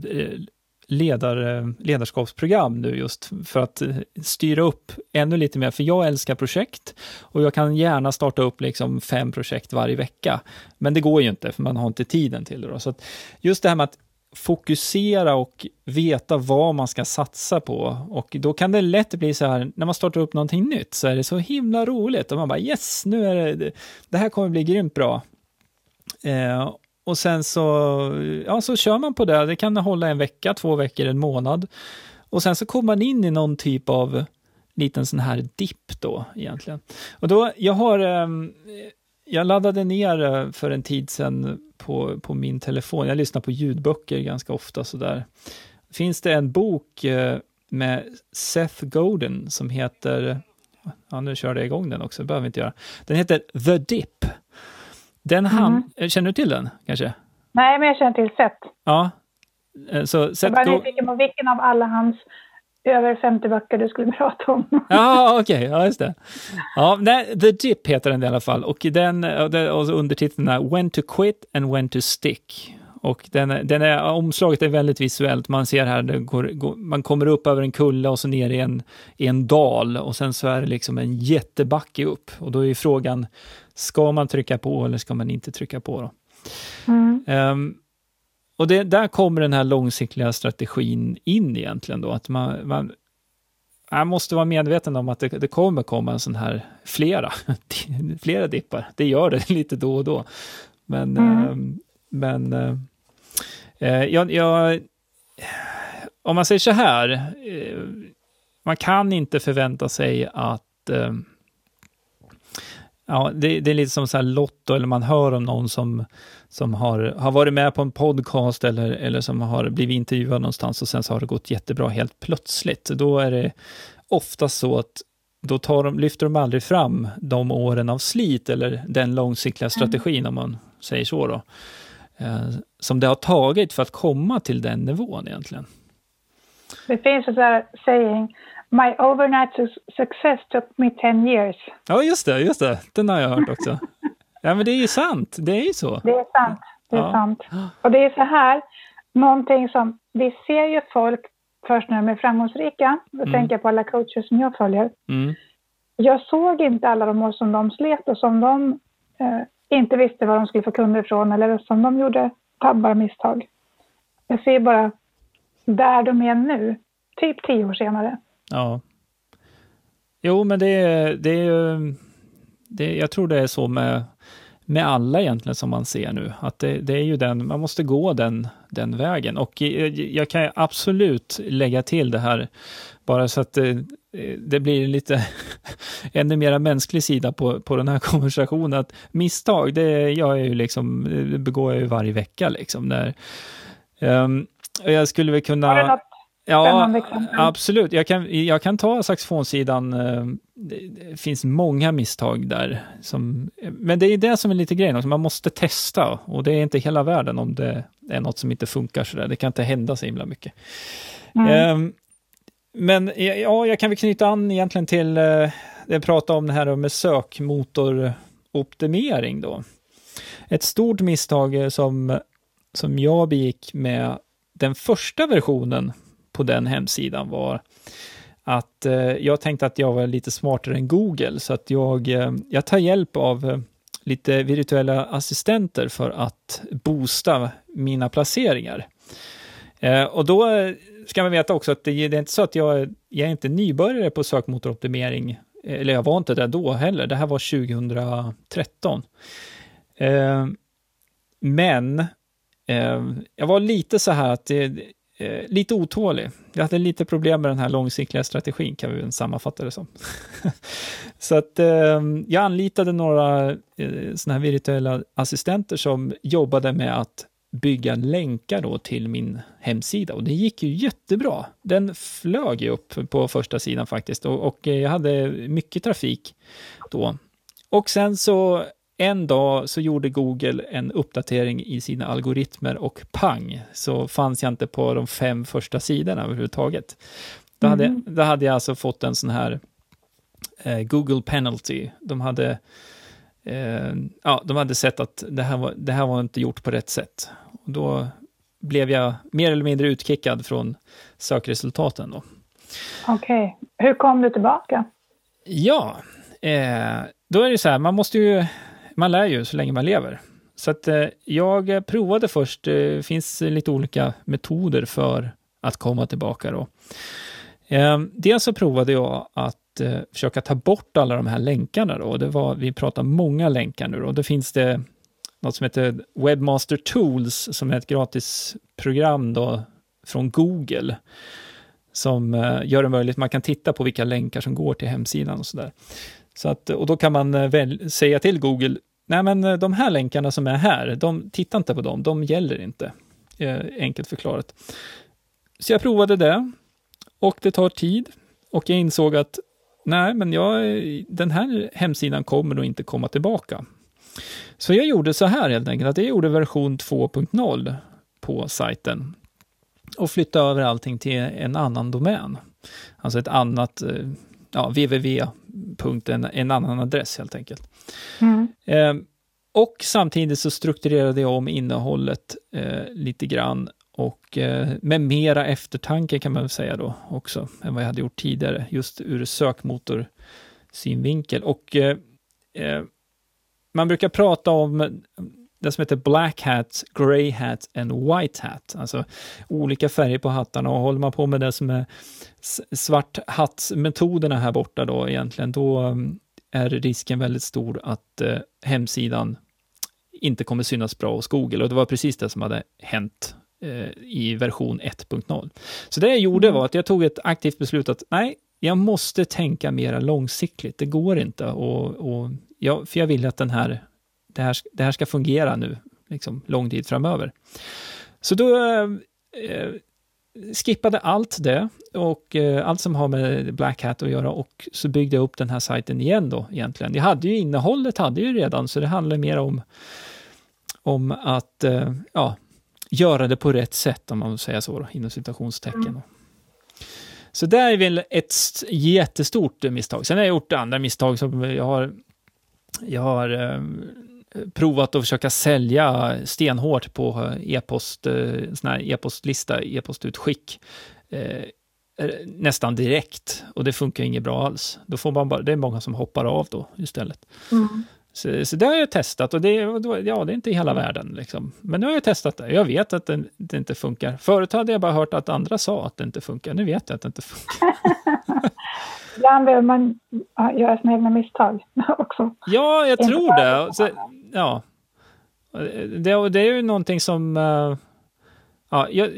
ledar, eh, ledarskapsprogram nu just för att eh, styra upp ännu lite mer, för jag älskar projekt och jag kan gärna starta upp liksom fem projekt varje vecka. Men det går ju inte, för man har inte tiden till det. Då. Så just det här med att fokusera och veta vad man ska satsa på. Och då kan det lätt bli så här, när man startar upp någonting nytt, så är det så himla roligt och man bara yes, nu är det, det här kommer bli grymt bra. Eh, och sen så, ja, så kör man på det. Det kan hålla en vecka, två veckor, en månad. Och sen så kommer man in i någon typ av liten sån här dipp då egentligen. Och då, jag har, ehm, jag laddade ner eh, för en tid sedan på, på min telefon. Jag lyssnar på ljudböcker ganska ofta sådär. Finns det en bok eh, med Seth Godin som heter, ja nu körde jag igång den också, det behöver vi inte göra. Den heter The Dip den mm. känner du till den kanske? Nej, men jag känner till Seth. Ja. Eh, så Seth jag var nyfiken på vilken av alla hans över 50 böcker du skulle prata om. Ja, okej, okay. ja just det. Ja, nej, The Dip heter den i alla fall och den och undertiteln är When to quit and when to stick. Och den, den är, omslaget är väldigt visuellt. Man ser här, det går, går, man kommer upp över en kulle och så ner i en, i en dal och sen så är det liksom en jättebacke upp. Och då är frågan, ska man trycka på eller ska man inte trycka på? Då? Mm. Um, och det, där kommer den här långsiktiga strategin in egentligen då, att man, man jag måste vara medveten om att det, det kommer komma en sån här flera, flera dippar. Det gör det lite då och då. Men, mm. um, men uh, Eh, jag, jag, om man säger så här, eh, man kan inte förvänta sig att eh, Ja, det, det, är lite som så här Lotto, eller man hör om någon som, som har, har varit med på en podcast eller, eller som har blivit intervjuad någonstans och sen så har det gått jättebra helt plötsligt. Då är det ofta så att då tar de, lyfter de aldrig fram de åren av slit eller den långsiktiga strategin, mm. om man säger så. Då eh, som det har tagit för att komma till den nivån egentligen. Det finns en sån saying, My overnight success took me 10 years. Ja, just det, just det. Den har jag hört också. ja, men det är ju sant. Det är ju så. Det är sant. Det är ja. sant. Och det är så här, någonting som, vi ser ju folk först när de är framgångsrika. Då mm. tänker jag på alla coacher som jag följer. Mm. Jag såg inte alla de år som de slet och som de eh, inte visste var de skulle få kunder ifrån eller som de gjorde tabbar misstag. Jag ser bara där de är nu, typ tio år senare. Ja. Jo, men det, det är ju... Det, jag tror det är så med med alla egentligen som man ser nu. Att det, det, är ju den, man måste gå den, den vägen. Och jag kan absolut lägga till det här, bara så att eh, det, det blir lite ännu mera mänsklig sida på, på den här konversationen. Att misstag, det, jag är ju liksom, det begår jag ju varje vecka. Liksom, när, um, jag skulle väl kunna... Ja, absolut. Jag kan, jag kan ta saxofonsidan. Eh, det finns många misstag där. Som, men det är det som är lite grejen också. Man måste testa och det är inte hela världen om det är något som inte funkar sådär. Det kan inte hända så himla mycket. Mm. Um, men eh, ja, jag kan väl knyta an egentligen till eh, det jag pratade om det här med sökmotoroptimering då. Ett stort misstag eh, som, som jag begick med den första versionen på den hemsidan var att eh, jag tänkte att jag var lite smartare än Google, så att jag, eh, jag tar hjälp av lite virtuella assistenter för att boosta mina placeringar. Eh, och då ska man veta också att det, det är inte så att jag, jag är inte nybörjare på sökmotoroptimering, eller jag var inte det då heller, det här var 2013. Eh, men eh, jag var lite så här att det, eh, lite otålig. Jag hade lite problem med den här långsiktiga strategin, kan vi väl sammanfatta det som. så att eh, jag anlitade några eh, sådana här virtuella assistenter som jobbade med att bygga länkar då till min hemsida och det gick ju jättebra. Den flög ju upp på första sidan faktiskt och, och jag hade mycket trafik då. Och sen så en dag så gjorde Google en uppdatering i sina algoritmer och pang, så fanns jag inte på de fem första sidorna överhuvudtaget. Då, mm. hade, då hade jag alltså fått en sån här eh, Google penalty. De hade, eh, ja, de hade sett att det här, var, det här var inte gjort på rätt sätt. Och då blev jag mer eller mindre utkickad från sökresultaten. Då. Okej, okay. hur kom du tillbaka? Ja, eh, då är det så här, man måste ju man lär ju så länge man lever. Så att eh, jag provade först, det eh, finns lite olika metoder för att komma tillbaka då. Eh, dels så provade jag att Eh, försöka ta bort alla de här länkarna då. Det var, vi pratar många länkar nu då. Det finns det något som heter Webmaster Tools som är ett gratisprogram då från Google som eh, gör det möjligt, man kan titta på vilka länkar som går till hemsidan och sådär. Så att, och då kan man eh, väl, säga till Google, nej men de här länkarna som är här, de, titta inte på dem, de gäller inte. Eh, enkelt förklarat. Så jag provade det och det tar tid och jag insåg att nej, men jag, den här hemsidan kommer nog inte komma tillbaka. Så jag gjorde så här helt enkelt, att jag gjorde version 2.0 på sajten och flyttade över allting till en annan domän. Alltså ett annat, eh, ja, www punkten, en annan adress helt enkelt. Mm. Eh, och samtidigt så strukturerade jag om innehållet eh, lite grann och eh, med mera eftertanke kan man väl säga då också än vad jag hade gjort tidigare, just ur sökmotorsynvinkel. Och eh, eh man brukar prata om det som heter black hat, grey hat and white hat, alltså olika färger på hattarna. Och håller man på med det som är svart hatt-metoderna här borta då egentligen, då eh, är risken väldigt stor att eh, hemsidan inte kommer synas bra hos Google. Och det var precis det som hade hänt i version 1.0. Så det jag gjorde mm. var att jag tog ett aktivt beslut att nej, jag måste tänka mera långsiktigt. Det går inte och, och jag, för jag vill att den här det här, det här ska fungera nu, liksom, lång tid framöver. Så då eh, skippade allt det och eh, allt som har med Black Hat att göra och så byggde jag upp den här sajten igen då egentligen. Jag hade ju innehållet hade ju redan, så det handlar mer om, om att eh, ja, göra det på rätt sätt, om man vill säga så, då, inom citationstecken. Mm. Så det är väl ett jättestort misstag. Sen har jag gjort andra misstag som jag har jag har eh, provat att försöka sälja stenhårt på e-post, eh, sån här e-postlista, e-postutskick eh, nästan direkt och det funkar inget bra alls. Då får man bara, det är många som hoppar av då istället. Mm. Så, så det har jag testat och det, ja, det är inte i hela världen. Liksom. Men nu har jag testat det. Jag vet att det, det, inte funkar. Förut hade jag bara hört att andra sa att det inte funkar. Nu vet jag att det inte funkar. ibland behöver man göra sina egna misstag också. Ja, jag tror det. Så, ja. Det, det, är ju någonting som... Uh, ja, jag,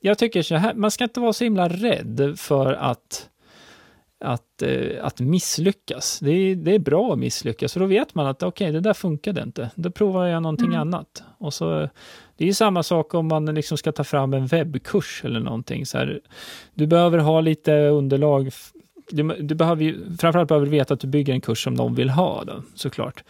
jag tycker så här, man ska inte vara så himla rädd för att att, eh, att misslyckas. Det är, det är bra att misslyckas, för då vet man att okej, okay, det där funkade inte. Då provar jag någonting mm. annat. Och så, det är samma sak om man liksom ska ta fram en webbkurs eller någonting. Så här, du behöver ha lite underlag. Du, du behöver, framförallt behöver du veta att du bygger en kurs som någon vill ha, då, såklart.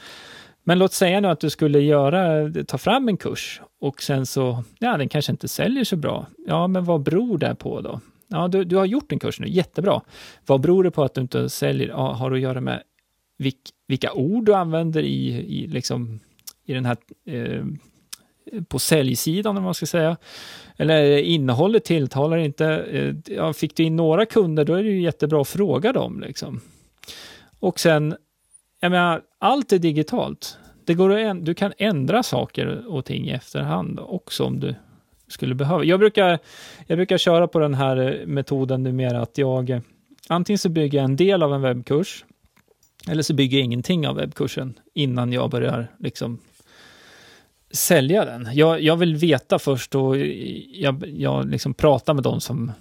Men låt säga nu att du skulle göra, ta fram en kurs och sen så, ja, den kanske inte säljer så bra. Ja, men vad beror det på då? Ja, du, du har gjort en kurs nu, jättebra. Vad beror det på att du inte säljer? Ja, har det att göra med vilk, vilka ord du använder i, i, liksom, i den här eh, på säljsidan, om man ska säga. Eller eh, innehållet tilltalar inte. Eh, ja, fick du in några kunder, då är det ju jättebra att fråga dem. Liksom. Och sen, jag menar, allt är digitalt. Det går att, du kan ändra saker och ting i efterhand också om du skulle behöva. Jag brukar, jag brukar köra på den här metoden numera att jag antingen så bygger jag en del av en webbkurs eller så bygger jag ingenting av webbkursen innan jag börjar liksom sälja den. Jag, jag vill veta först och jag, jag liksom pratar med de som,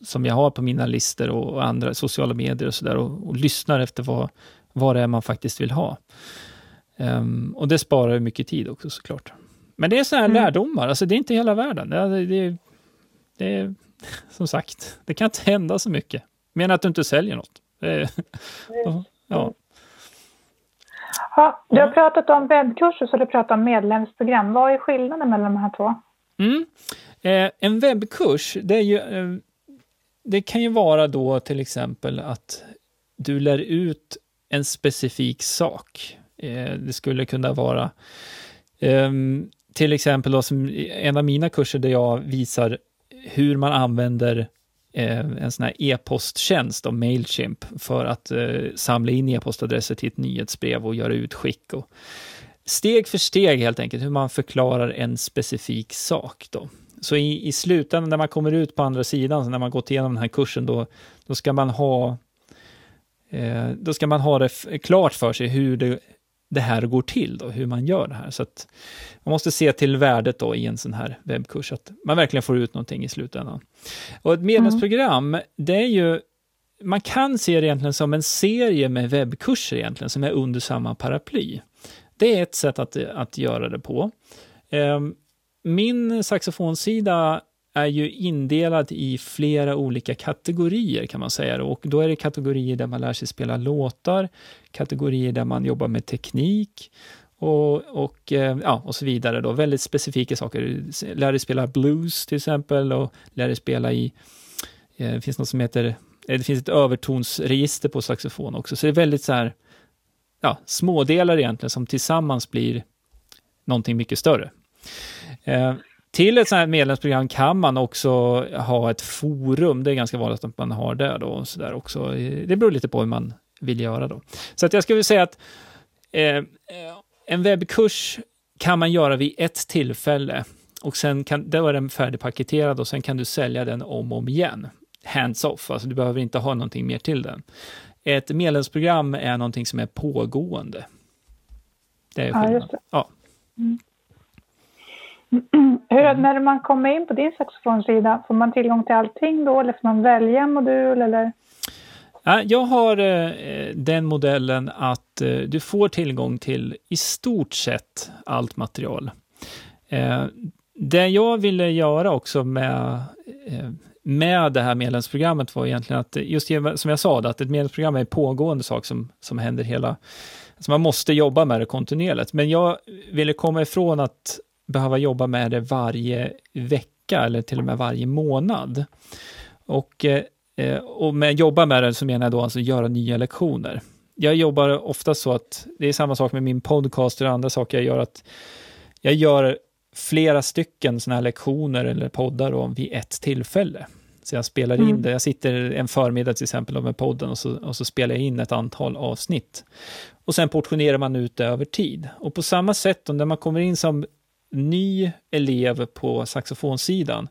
som jag har på mina listor och, andra sociala medier och sådär och, och lyssnar efter vad, vad det är man faktiskt vill ha. Um, och det sparar mycket tid också såklart. Men det är sådana här mm. lärdomar, alltså det är inte hela världen. Det, det, det är som sagt, det kan inte hända så mycket. Men att du inte säljer något. Det, ja. Du har pratat om webbkurser så du pratar om medlemsprogram. Vad är skillnaden mellan de här två? Mm. Eh, en webbkurs, det, ju, eh, det kan ju vara då till exempel att du lär ut en specifik sak. Eh, det skulle kunna vara ehm, till exempel då, som en av mina kurser där jag visar hur man använder eh, en sån här e-posttjänst, Mailchimp, för att eh, samla in e-postadresser till ett nyhetsbrev och göra utskick. Och steg för steg helt enkelt, hur man förklarar en specifik sak. Då. Så i, i slutändan, när man kommer ut på andra sidan, när man gått igenom den här kursen, då, då ska man ha eh, då ska man ha det klart för sig hur det, det här går till, då, hur man gör det här. Så att man måste se till värdet då i en sån här webbkurs, att man verkligen får ut någonting i slutändan. Och ett medlemsprogram, mm. det är ju man kan se det egentligen som en serie med webbkurser egentligen, som är under samma paraply. Det är ett sätt att, att göra det på. Ehm, min saxofonsida är ju indelad i flera olika kategorier kan man säga. Och då är det kategorier där man lär sig spela låtar, kategorier där man jobbar med teknik och, och, eh, ja, och så vidare. Då. Väldigt specifika saker. Lär dig spela blues till exempel och lär dig spela i, eh, det finns något som heter, eh, det finns ett övertonsregister på saxofon också. Så det är väldigt så här, ja, smådelar egentligen som tillsammans blir någonting mycket större. Till ett sånt här medlemsprogram kan man också ha ett forum. Det är ganska vanligt att man har det då. Så där också. Det beror lite på hur man vill göra då. Så att jag skulle säga att eh, en webbkurs kan man göra vid ett tillfälle och sen kan, då är den färdigpaketerad och sen kan du sälja den om och om igen. Hands off, alltså du behöver inte ha någonting mer till den. Ett medlemsprogram är någonting som är pågående. Det är Ja, just det. Ja. Mm. Hur, mm. när man kommer in på din saxofonsida, får man tillgång till allting då eller får man välja en modul eller? Jag har eh, den modellen att eh, du får tillgång till i stort sett allt material. Eh, det jag ville göra också med, med det här medlemsprogrammet var egentligen att, just som jag sa, att ett medlemsprogram är en pågående sak som, som händer hela... Alltså man måste jobba med det kontinuerligt, men jag ville komma ifrån att behöva jobba med det varje vecka eller till och med varje månad. Och, eh, och med jobba med det så menar jag då alltså göra nya lektioner. Jag jobbar ofta så att, det är samma sak med min podcast och andra saker jag gör, att jag gör flera stycken sådana här lektioner eller poddar då, vid ett tillfälle. Så jag spelar in mm. det. Jag sitter en förmiddag till exempel med podden och så, och så spelar jag in ett antal avsnitt. Och sen portionerar man ut det över tid. Och på samma sätt, när man kommer in som ny elev på saxofonsidan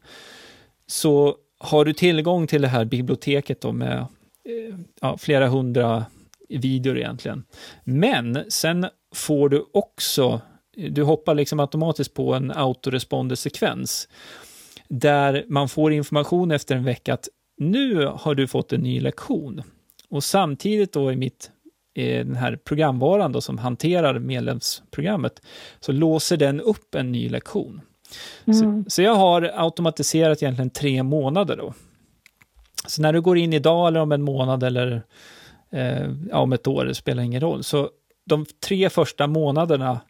så har du tillgång till det här biblioteket då med eh, ja, flera hundra videor egentligen. Men sen får du också, du hoppar liksom automatiskt på en autoresponder-sekvens där man får information efter en vecka att nu har du fått en ny lektion. Och samtidigt då i mitt den här programvaran då som hanterar medlemsprogrammet, så låser den upp en ny lektion. Mm. Så, så, jag har automatiserat egentligen tre månader då. Så när du går in idag eller om en månad eller eh, ja, om ett år, det spelar ingen roll. Så de tre första månaderna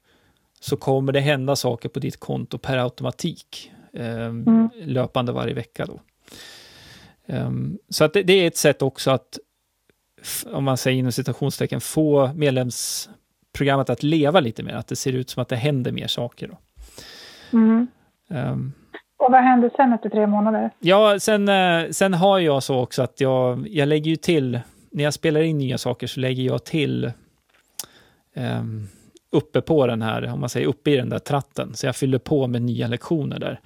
så kommer det hända saker på ditt konto per automatik eh, mm. löpande varje vecka. Då. Um, så att det, det, är ett sätt också att, om man säger inom citationstecken, få medlemsprogrammet att leva lite mer, att det ser ut som att det händer mer saker. Då. Mm. Um, och vad händer sen efter tre månader? Ja, sen, eh, sen har jag så också att jag, jag lägger ju till, när jag spelar in nya saker så lägger jag till um, uppe på den här, om man säger uppe i den där tratten, så jag fyller på med nya lektioner där.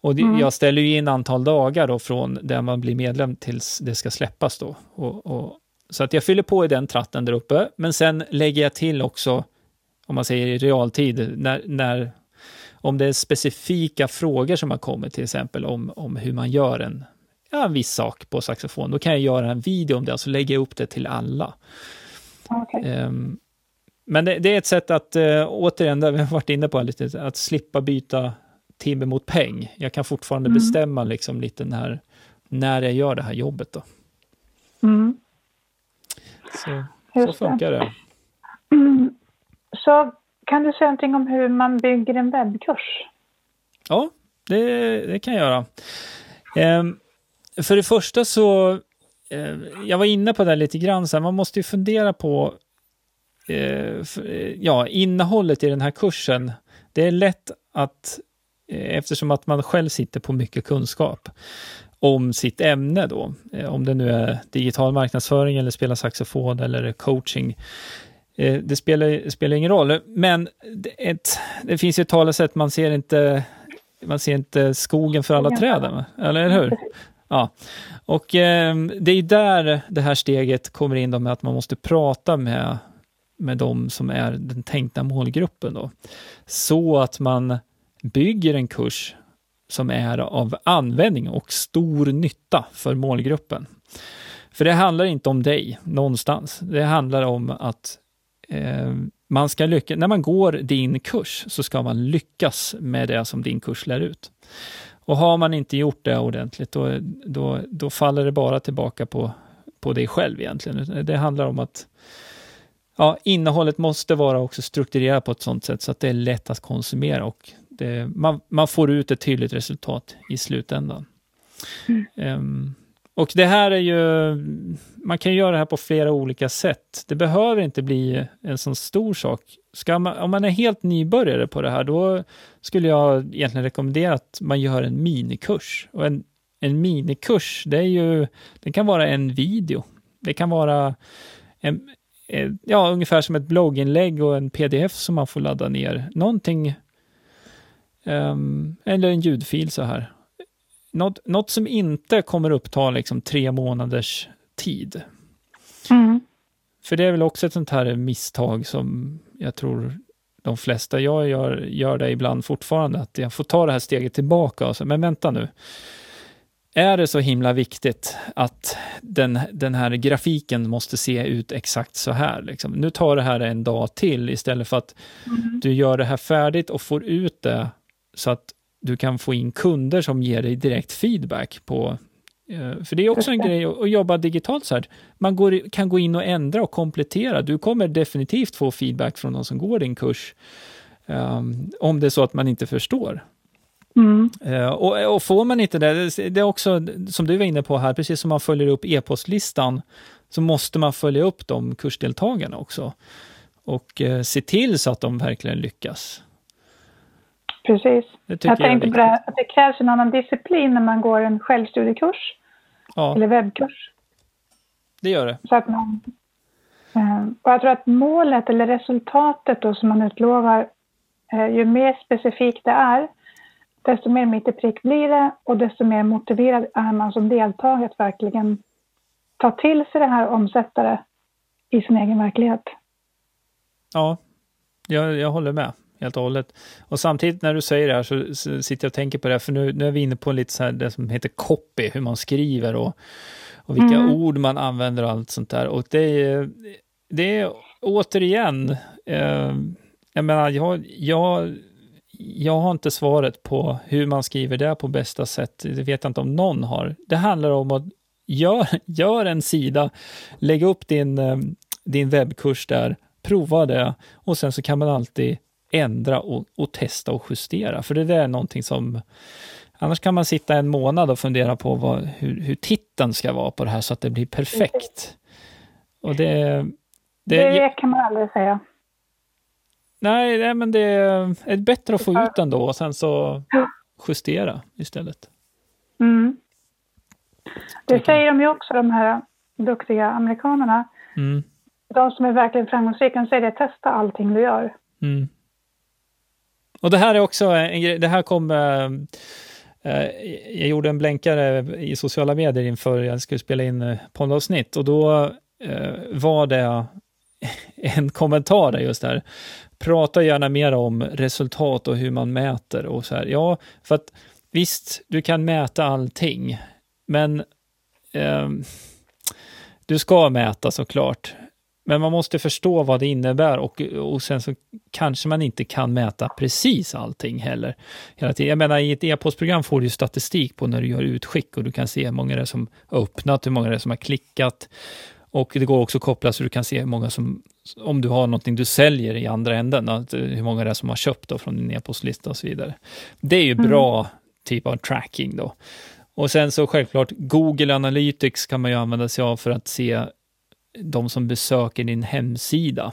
Och mm. jag ställer ju in antal dagar då från där man blir medlem tills det ska släppas då. Och, och, så att jag fyller på i den tratten där uppe, men sen lägger jag till också, om man säger i realtid, när, när om det är specifika frågor som har kommit, till exempel om, om hur man gör en, ja, en viss sak på saxofon, då kan jag göra en video om det, alltså lägga upp det till alla. Okay. Um, ehm, men det, det, är ett sätt att, uh, återigen, där vi har varit inne på lite, att slippa byta timme mot peng. Jag kan fortfarande mm. bestämma liksom lite när, när jag gör det här jobbet. Då. Mm. Så, så funkar det. Mm. Så kan du säga någonting om hur man bygger en webbkurs? Ja, det, det kan jag göra. Eh, för det första så, eh, jag var inne på det lite grann, så här, man måste ju fundera på eh, för, ja, innehållet i den här kursen. Det är lätt att, eh, eftersom att man själv sitter på mycket kunskap om sitt ämne då, eh, om det nu är digital marknadsföring eller spela saxofon eller coaching, Eh, det spelar, spelar ingen roll, men ett, det finns ju ett talesätt, man ser inte, man ser inte skogen för alla träden, eller hur? Ja, och eh, det är där det här steget kommer in då med att man måste prata med, med de som är den tänkta målgruppen då. Så att man bygger en kurs som är av användning och stor nytta för målgruppen. För det handlar inte om dig någonstans. Det handlar om att eh, man ska lyckas, när man går din kurs så ska man lyckas med det som din kurs lär ut. Och har man inte gjort det ordentligt, då, då, då faller det bara tillbaka på, på dig själv egentligen. Det handlar om att ja, innehållet måste vara också strukturerat på ett sånt sätt så att det är lätt att konsumera och det, man, man, får ut ett tydligt resultat i slutändan. Mm. Um, och det här är ju, man kan göra det här på flera olika sätt. Det behöver inte bli en sån stor sak. Man, om man är helt nybörjare på det här, då skulle jag egentligen rekommendera att man gör en minikurs. Och en, en minikurs, det är ju, det kan vara en video. Det kan vara en, ja, ungefär som ett blogginlägg och en pdf som man får ladda ner. Någonting, um, eller en ljudfil så här något, något som inte kommer uppta liksom tre månaders tid. Mm. För det är väl också ett sånt här misstag som jag tror de flesta, jag gör, gör det ibland fortfarande, att jag får ta det här steget tillbaka och så, men vänta nu. Är det så himla viktigt att den, den här grafiken måste se ut exakt så här? Liksom? Nu tar det här en dag till istället för att mm. du gör det här färdigt och får ut det så att du kan få in kunder som ger dig direkt feedback på eh, för det är också en grej att jobba digitalt så här. Man går, kan gå in och ändra och komplettera. Du kommer definitivt få feedback från de som går din kurs. Um, om det är så att man inte förstår. Mm. Uh, och, och, får man inte det, det är också som du var inne på här, precis som man följer upp e-postlistan, så måste man följa upp de kursdeltagarna också. Och uh, se till så att de verkligen lyckas. Precis. Jag tänkte jag på det här, att det krävs en annan disciplin när man går en självstudiekurs. Ja. Eller webbkurs. Det gör det. Så att man, eh, och jag tror att målet eller resultatet då som man utlovar, eh, ju mer specifikt det är, desto mer mitt i prick blir det och desto mer motiverad är man som deltagare att verkligen ta till sig det här och omsätta det i sin egen verklighet. Ja, jag, jag håller med helt och hållet. Och samtidigt när du säger det här så, så sitter jag och tänker på det, för nu, nu är vi inne på lite så här det som heter copy, hur man skriver och, och vilka mm. ord man använder och allt sånt där. Och det är, det är återigen, eh, jag menar, jag, jag, jag har inte svaret på hur man skriver det på bästa sätt. Det vet jag inte om någon har. Det handlar om att gör, gör en sida, lägg upp din, eh, din webbkurs där, prova det och sen så kan man alltid ändra och, och, testa och justera. För det är någonting som... Annars kan man sitta en månad och fundera på vad, hur, hur titeln ska vara på det här så att det blir perfekt. Och det... Det, det kan man aldrig säga. Nej, nej, men det är bättre att få ut den då och sen så justera istället. Mm. Det säger de ju också, de här duktiga amerikanerna. Mm. De som är verkligen framgångsrika, säger det, testa allting du gör. Mm. Och det här är också en grej, det här kom... Eh, eh, jag gjorde en blänkare i sociala medier inför jag skulle spela in eh, poddavsnitt och då eh, var det en kommentar där just där. Prata gärna mer om resultat och hur man mäter och så här. Ja, för att visst, du kan mäta allting, men eh, du ska mäta såklart. Men man måste förstå vad det innebär och, och sen så kanske man inte kan mäta precis allting heller. Hela tiden. Jag menar, i ett e-postprogram får du statistik på när du gör utskick och du kan se hur många det är som har öppnat, hur många det är som har klickat. Och det går också att koppla så du kan se hur många som, om du har någonting du säljer i andra änden, att, hur många det är som har köpt då från din e-postlista och så vidare. Det är ju mm. bra typ av tracking då. Och sen så självklart Google Analytics kan man ju använda sig av för att se de som besöker din hemsida.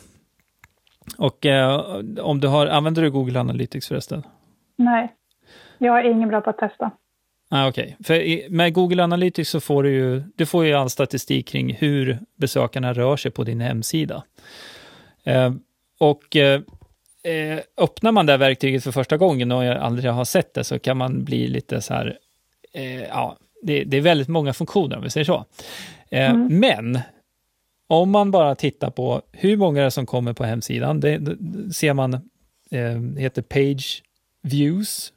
Och eh, om du har, använder du Google Analytics förresten? Nej, jag är ingen bra på att testa. Ah, Okej, okay. för med Google Analytics så får du ju, du får ju all statistik kring hur besökarna rör sig på din hemsida. Eh, och eh, eh öppnar man det verktyget för första gången och jag aldrig har sett det så kan man bli lite så här, eh, ja, det, det, är väldigt många funktioner om vi säger så. Eh, mm. Men om man bara tittar på hur många som kommer på hemsidan, det, det ser man, eh, heter page views.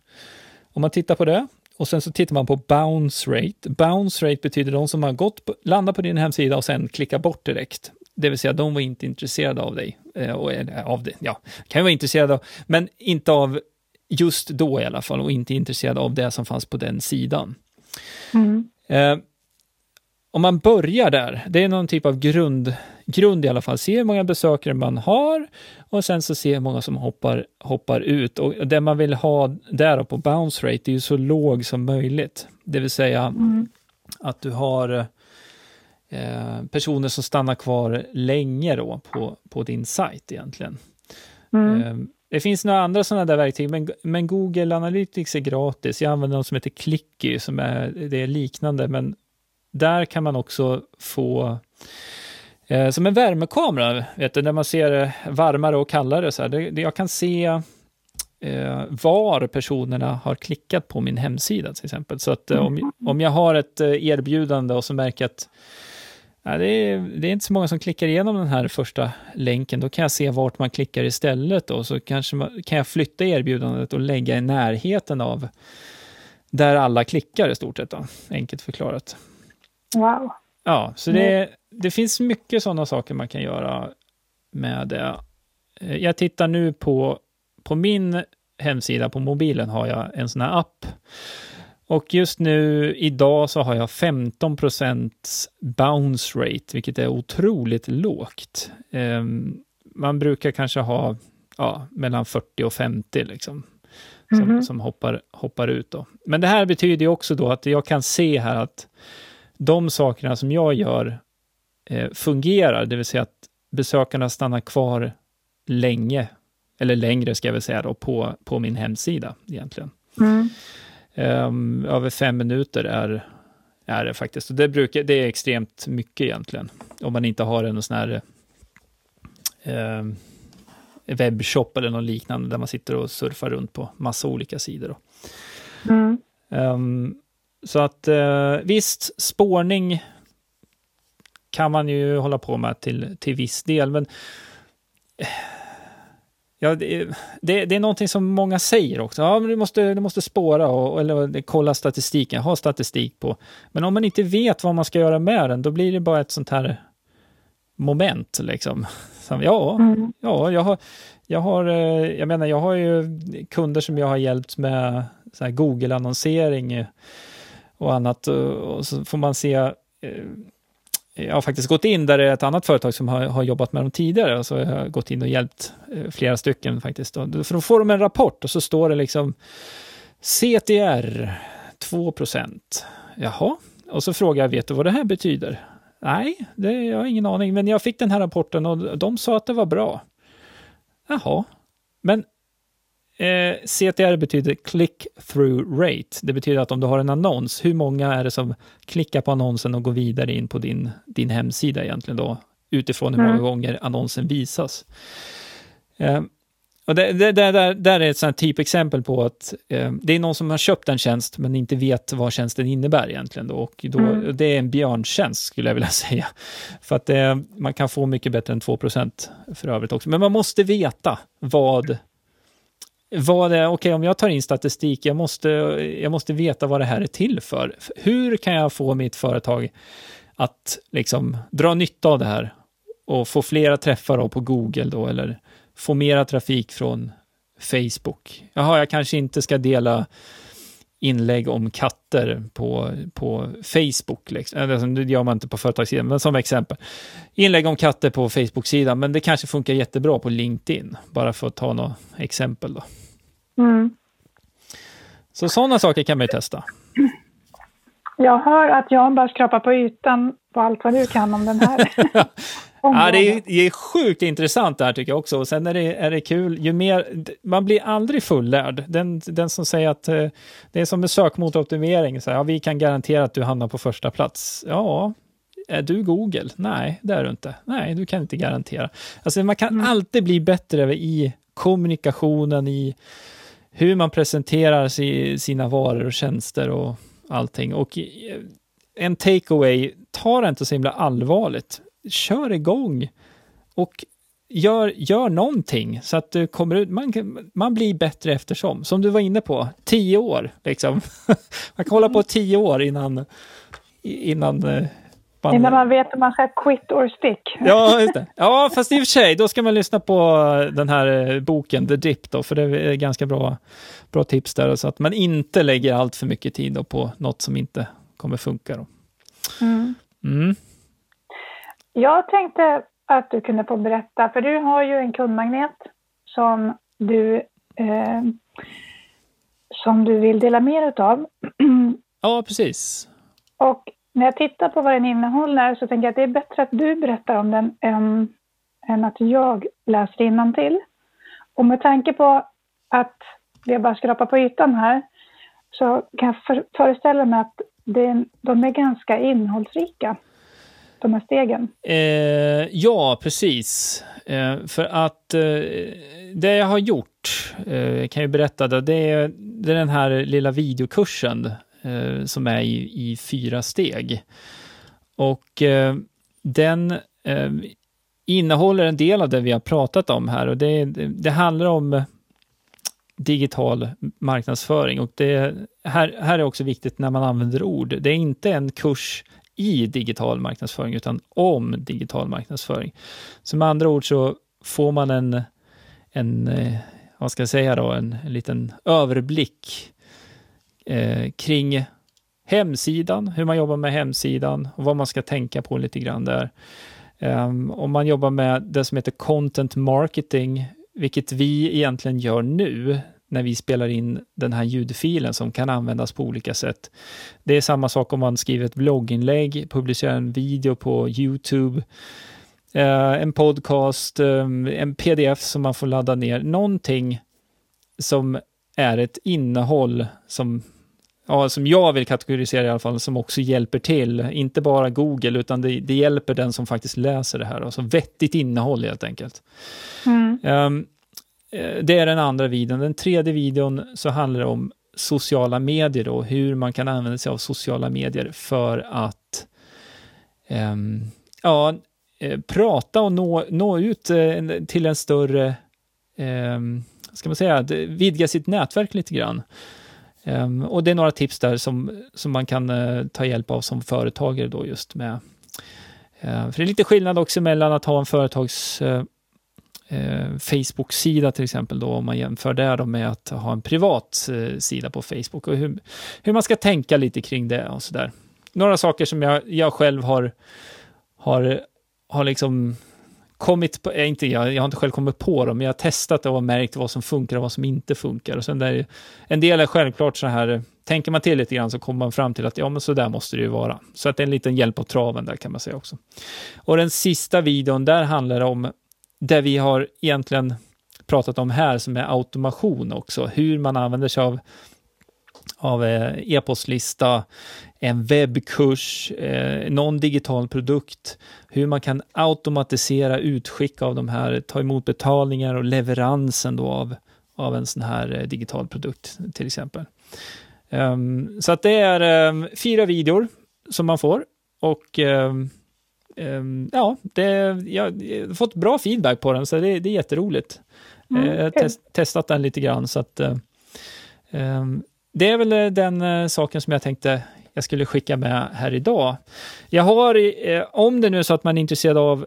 Om man tittar på det och sen så tittar man på bounce rate. Bounce rate betyder de som har gått på, landat på din hemsida och sen klickar bort direkt. Det vill säga, de var inte intresserade av dig. Eh, och, av det, ja, kan ju vara intresserade av, men inte av just då i alla fall och inte intresserade av det som fanns på den sidan. Mm. Eh, om man börjar där, det är någon typ av grund, grund i alla fall, se hur många besökare man har och sen så se hur många som hoppar, hoppar ut. Och det man vill ha där på bounce rate är ju så låg som möjligt. Det vill säga mm. att du har eh, personer som stannar kvar länge då på, på din sajt egentligen. Mm. Eh, det finns några andra sådana där verktyg, men, men Google Analytics är gratis. Jag använder något som heter Clicky, som är, det är liknande, men där kan man också få eh, som en värmekamera, vet du, där man ser varmare och kallare. Så här. Det, det, jag kan se eh, var personerna har klickat på min hemsida till exempel. Så att eh, om, mm. om jag har ett eh, erbjudande och så märker jag att Ja, det, är, det är inte så många som klickar igenom den här första länken. Då kan jag se vart man klickar istället. Då. Så kanske man, kan jag flytta erbjudandet och lägga i närheten av där alla klickar i stort sett. Då. Enkelt förklarat. Wow. Ja, så det, det finns mycket sådana saker man kan göra med det. Eh, jag tittar nu på, på min hemsida på mobilen har jag en sån här app. Och just nu idag så har jag 15% bounce rate, vilket är otroligt lågt. Um, man brukar kanske ha ja, mellan 40 och 50 liksom, som, mm -hmm. som hoppar, hoppar ut. Då. Men det här betyder också då att jag kan se här att de sakerna som jag gör eh, fungerar, det vill säga att besökarna stannar kvar länge, eller längre ska jag väl säga då, på, på min hemsida egentligen. Mm. Um, över fem minuter är, är det faktiskt. Och det, brukar, det är extremt mycket egentligen, om man inte har en sån här eh, webbshop eller något liknande, där man sitter och surfar runt på massa olika sidor. Mm. Um, så att eh, visst, spårning kan man ju hålla på med till, till viss del, men Ja, det, det, det, är någonting som många säger också. Ja, men du måste, du måste spåra och, eller kolla statistiken, ha statistik på. Men om man inte vet vad man ska göra med den, då blir det bara ett sånt här moment. Liksom. Så, ja, mm. ja jag, har, jag, har, eh, jag menar, jag har ju kunder som jag har hjälpt med Google-annonsering och annat. Eh, och så får man se eh, jag har faktiskt gått in där det är ett annat företag som har, har jobbat med dem tidigare, och så jag har gått in och hjälpt eh, flera stycken faktiskt. Då. För då får de en rapport och så står det liksom CTR 2% Jaha, och så frågar jag, vet du vad det här betyder? Nej, det, jag har ingen aning, men jag fick den här rapporten och de sa att det var bra. Jaha, men Eh, CTR betyder click-through rate. Det betyder att om du har en annons, hur många är det som klickar på annonsen och går vidare in på din, din hemsida egentligen då, utifrån hur många mm. gånger annonsen visas. Eh, och det, det, det, där, där är ett sånt typexempel på att eh, det är någon som har köpt en tjänst men inte vet vad tjänsten innebär egentligen. Då, och då, mm. Det är en björntjänst skulle jag vilja säga. För att det, man kan få mycket bättre än 2% för övrigt också. Men man måste veta vad vad det, okej okay, om jag tar in statistik, jag måste, jag måste veta vad det här är till för. Hur kan jag få mitt företag att liksom dra nytta av det här och få flera träffar då på Google då, eller få mera trafik från Facebook. Jaha, jag kanske inte ska dela inlägg om katter på, på Facebook. Liksom. Det gör man inte på företagssidan, men som exempel. Inlägg om katter på Facebook-sidan, men det kanske funkar jättebra på LinkedIn, bara för att ta några exempel. Då. Mm. Så sådana saker kan man ju testa. Jag hör att Jan bara skrapar på ytan på allt vad du kan om den här. ja, det är, det är sjukt intressant det här tycker jag också. Och sen är det, är det kul, ju mer, man blir aldrig fullärd. Den, den som säger att eh, det är som med sökmotoroptimering, så här, ja, vi kan garantera att du hamnar på första plats. Ja, är du Google? Nej, det är du inte. Nej, du kan inte garantera. Alltså man kan mm. alltid bli bättre i kommunikationen, i hur man presenterar sina varor och tjänster och allting. Och eh, en takeaway, ta det inte så himla allvarligt. Kör igång och gör, gör någonting så att du kommer ut. Man, man blir bättre eftersom. Som du var inne på, tio år liksom. man kan hålla på tio år innan, innan eh, man... Innan man vet om man ska quit or stick. Ja, just det. Ja, fast i och för sig, då ska man lyssna på den här eh, boken, The Dip, då, för det är ganska bra, bra tips där, så att man inte lägger allt för mycket tid på något som inte kommer funka. Då. Mm. Mm. Jag tänkte att du kunde få berätta, för du har ju en kundmagnet som du, eh, som du vill dela mer utav. Ja, precis. Och när jag tittar på vad den innehåller så tänker jag att det är bättre att du berättar om den än, än att jag läser till. Och med tanke på att jag bara skrapar på ytan här så kan jag för, föreställa mig att det, de är ganska innehållsrika, de här stegen. Eh, ja, precis. Eh, för att eh, det jag har gjort, eh, kan jag berätta, det, det är, det är den här lilla videokursen eh, som är i, i, fyra steg. Och eh, den eh, innehåller en del av det vi har pratat om här och det, det handlar om digital marknadsföring och det här, här är också viktigt när man använder ord. Det är inte en kurs i digital marknadsföring utan om digital marknadsföring. Så med andra ord så får man en, en eh, vad ska jag säga då, en, en liten överblick eh, kring hemsidan, hur man jobbar med hemsidan och vad man ska tänka på lite grann där. Um, om man jobbar med det som heter content marketing, vilket vi egentligen gör nu när vi spelar in den här ljudfilen som kan användas på olika sätt. Det är samma sak om man skriver ett blogginlägg, publicerar en video på Youtube, uh, en podcast, um, en pdf som man får ladda ner, någonting som är ett innehåll som ja, som jag vill kategorisera i alla fall, som också hjälper till. Inte bara Google, utan det, det hjälper den som faktiskt läser det här. Alltså vettigt innehåll helt enkelt. Mm. Um, Eh, det är den andra videon. Den tredje videon så handlar det om sociala medier och hur man kan använda sig av sociala medier för att um, ja, eh, prata och nå, nå ut eh, till en större, eh, ska man säga, vidga sitt nätverk lite grann. Um, och det är några tips där som, som man kan uh, ta hjälp av som företagare då just med. Uh, för det är lite skillnad också mellan att ha en företags uh, Eh, Facebook-sida till exempel då, om man jämför det då med att ha en privat eh, sida på Facebook och hur, hur man ska tänka lite kring det och sådär. Några saker som jag, jag själv har, har, har liksom kommit på, eh, inte, jag, jag har inte själv kommit på dem, men jag har testat det och märkt vad som funkar och vad som inte funkar. Och sen där, en del är självklart så här, tänker man till lite grann så kommer man fram till att ja, men så där måste det ju vara. Så att det är en liten hjälp på traven där kan man säga också. Och den sista videon, där handlar det om det vi har egentligen pratat om här, som är automation också, hur man använder sig av av eh, e-postlista, en webbkurs, eh, någon digital produkt, hur man kan automatisera utskick av de här, ta emot betalningar och leveransen då av, av en sån här eh, digital produkt till exempel. Um, så att det är um, fyra videor som man får och um, ja, det, jag har fått bra feedback på den så det, det är jätteroligt. Mm, jag har test, testat den lite grann så att det är väl eh, den eh, saken som jag tänkte jag skulle skicka med här idag. Jag har, eh, om det nu är så att man är intresserad av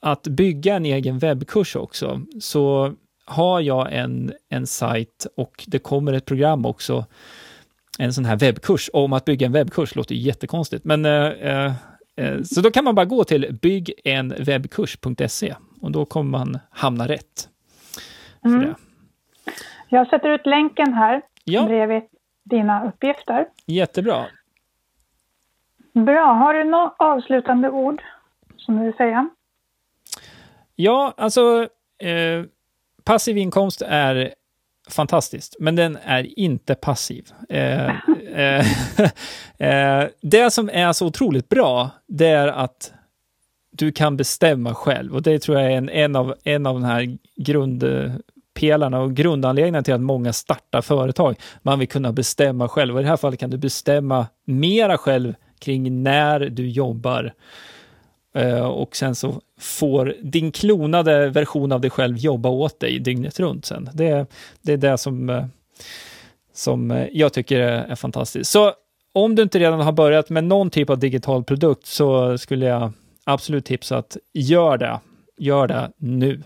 att bygga en egen webbkurs också, så har jag en, en sajt och det kommer ett program också, en sån här webbkurs om att bygga en webbkurs, låter jättekonstigt, men eh, eh, så då kan man bara gå till byggenwebbkurs.se och då kommer man hamna rätt. Mm. Jag sätter ut länken här ja. bredvid dina uppgifter. Jättebra. Bra. Har du några avslutande ord som du vill säga? Ja, alltså eh, passiv inkomst är fantastiskt, men den är inte passiv. Eh, eh, eh, Eh, eh, det som är så otroligt bra, det är att du kan bestämma själv och det tror jag är en, en, av, en av de här grundpelarna och grundanledningarna till att många startar företag. Man vill kunna bestämma själv och i det här fallet kan du bestämma mera själv kring när du jobbar. Eh, och sen så får din klonade version av dig själv jobba åt dig dygnet runt sen. Det, det är det som, uh, som jag tycker är, fantastiskt. Så om du inte redan har börjat med någon typ av digital produkt så skulle jag absolut tipsa att gör det. Gör det nu.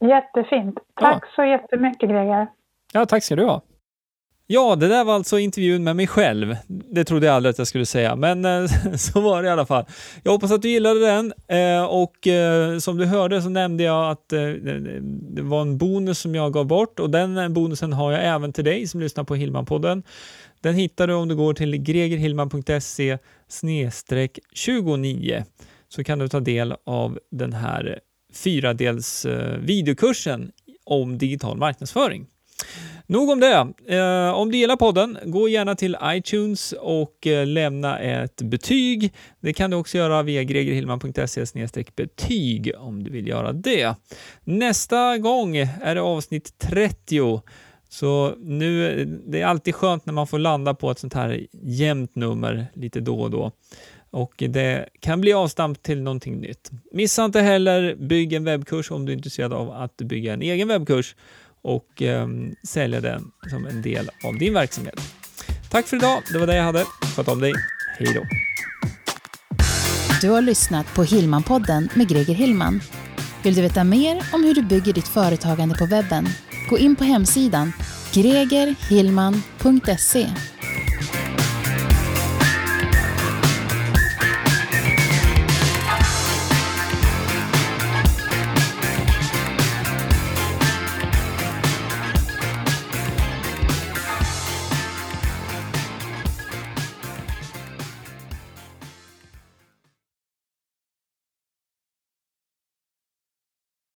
Jättefint. Tack ja. så jättemycket Greger. Ja, tack ska du ha. Ja, det där var alltså intervjun med mig själv. Det trodde jag aldrig att jag skulle säga, men eh, så var det i alla fall. Jag hoppas att du gillade den eh, och eh, som du hörde så nämnde jag att det var en bonus som jag gav bort och den bonusen har jag även till dig som lyssnar på Hillman-podden. Den hittar du om du går till gregerhillman.se 29 så kan du ta del av den här fyradels videokursen om digital marknadsföring. Nog om det. Eh, om du gillar podden, gå gärna till iTunes och eh, lämna ett betyg. Det kan du också göra via gregerhillman.se betyg om du vill göra det. Nästa gång är det avsnitt 30. Så nu, det är alltid skönt när man får landa på ett sånt här jämnt nummer lite då och då och det kan bli avstamp till någonting nytt. Missa inte heller Bygg en webbkurs om du är intresserad av att bygga en egen webbkurs och eh, sälja den som en del av din verksamhet. Tack för idag. Det var det jag hade. Sköt om dig. Hej då. Du har lyssnat på Hillman-podden med Greger Hillman. Vill du veta mer om hur du bygger ditt företagande på webben? Gå in på hemsidan gregerhillman.se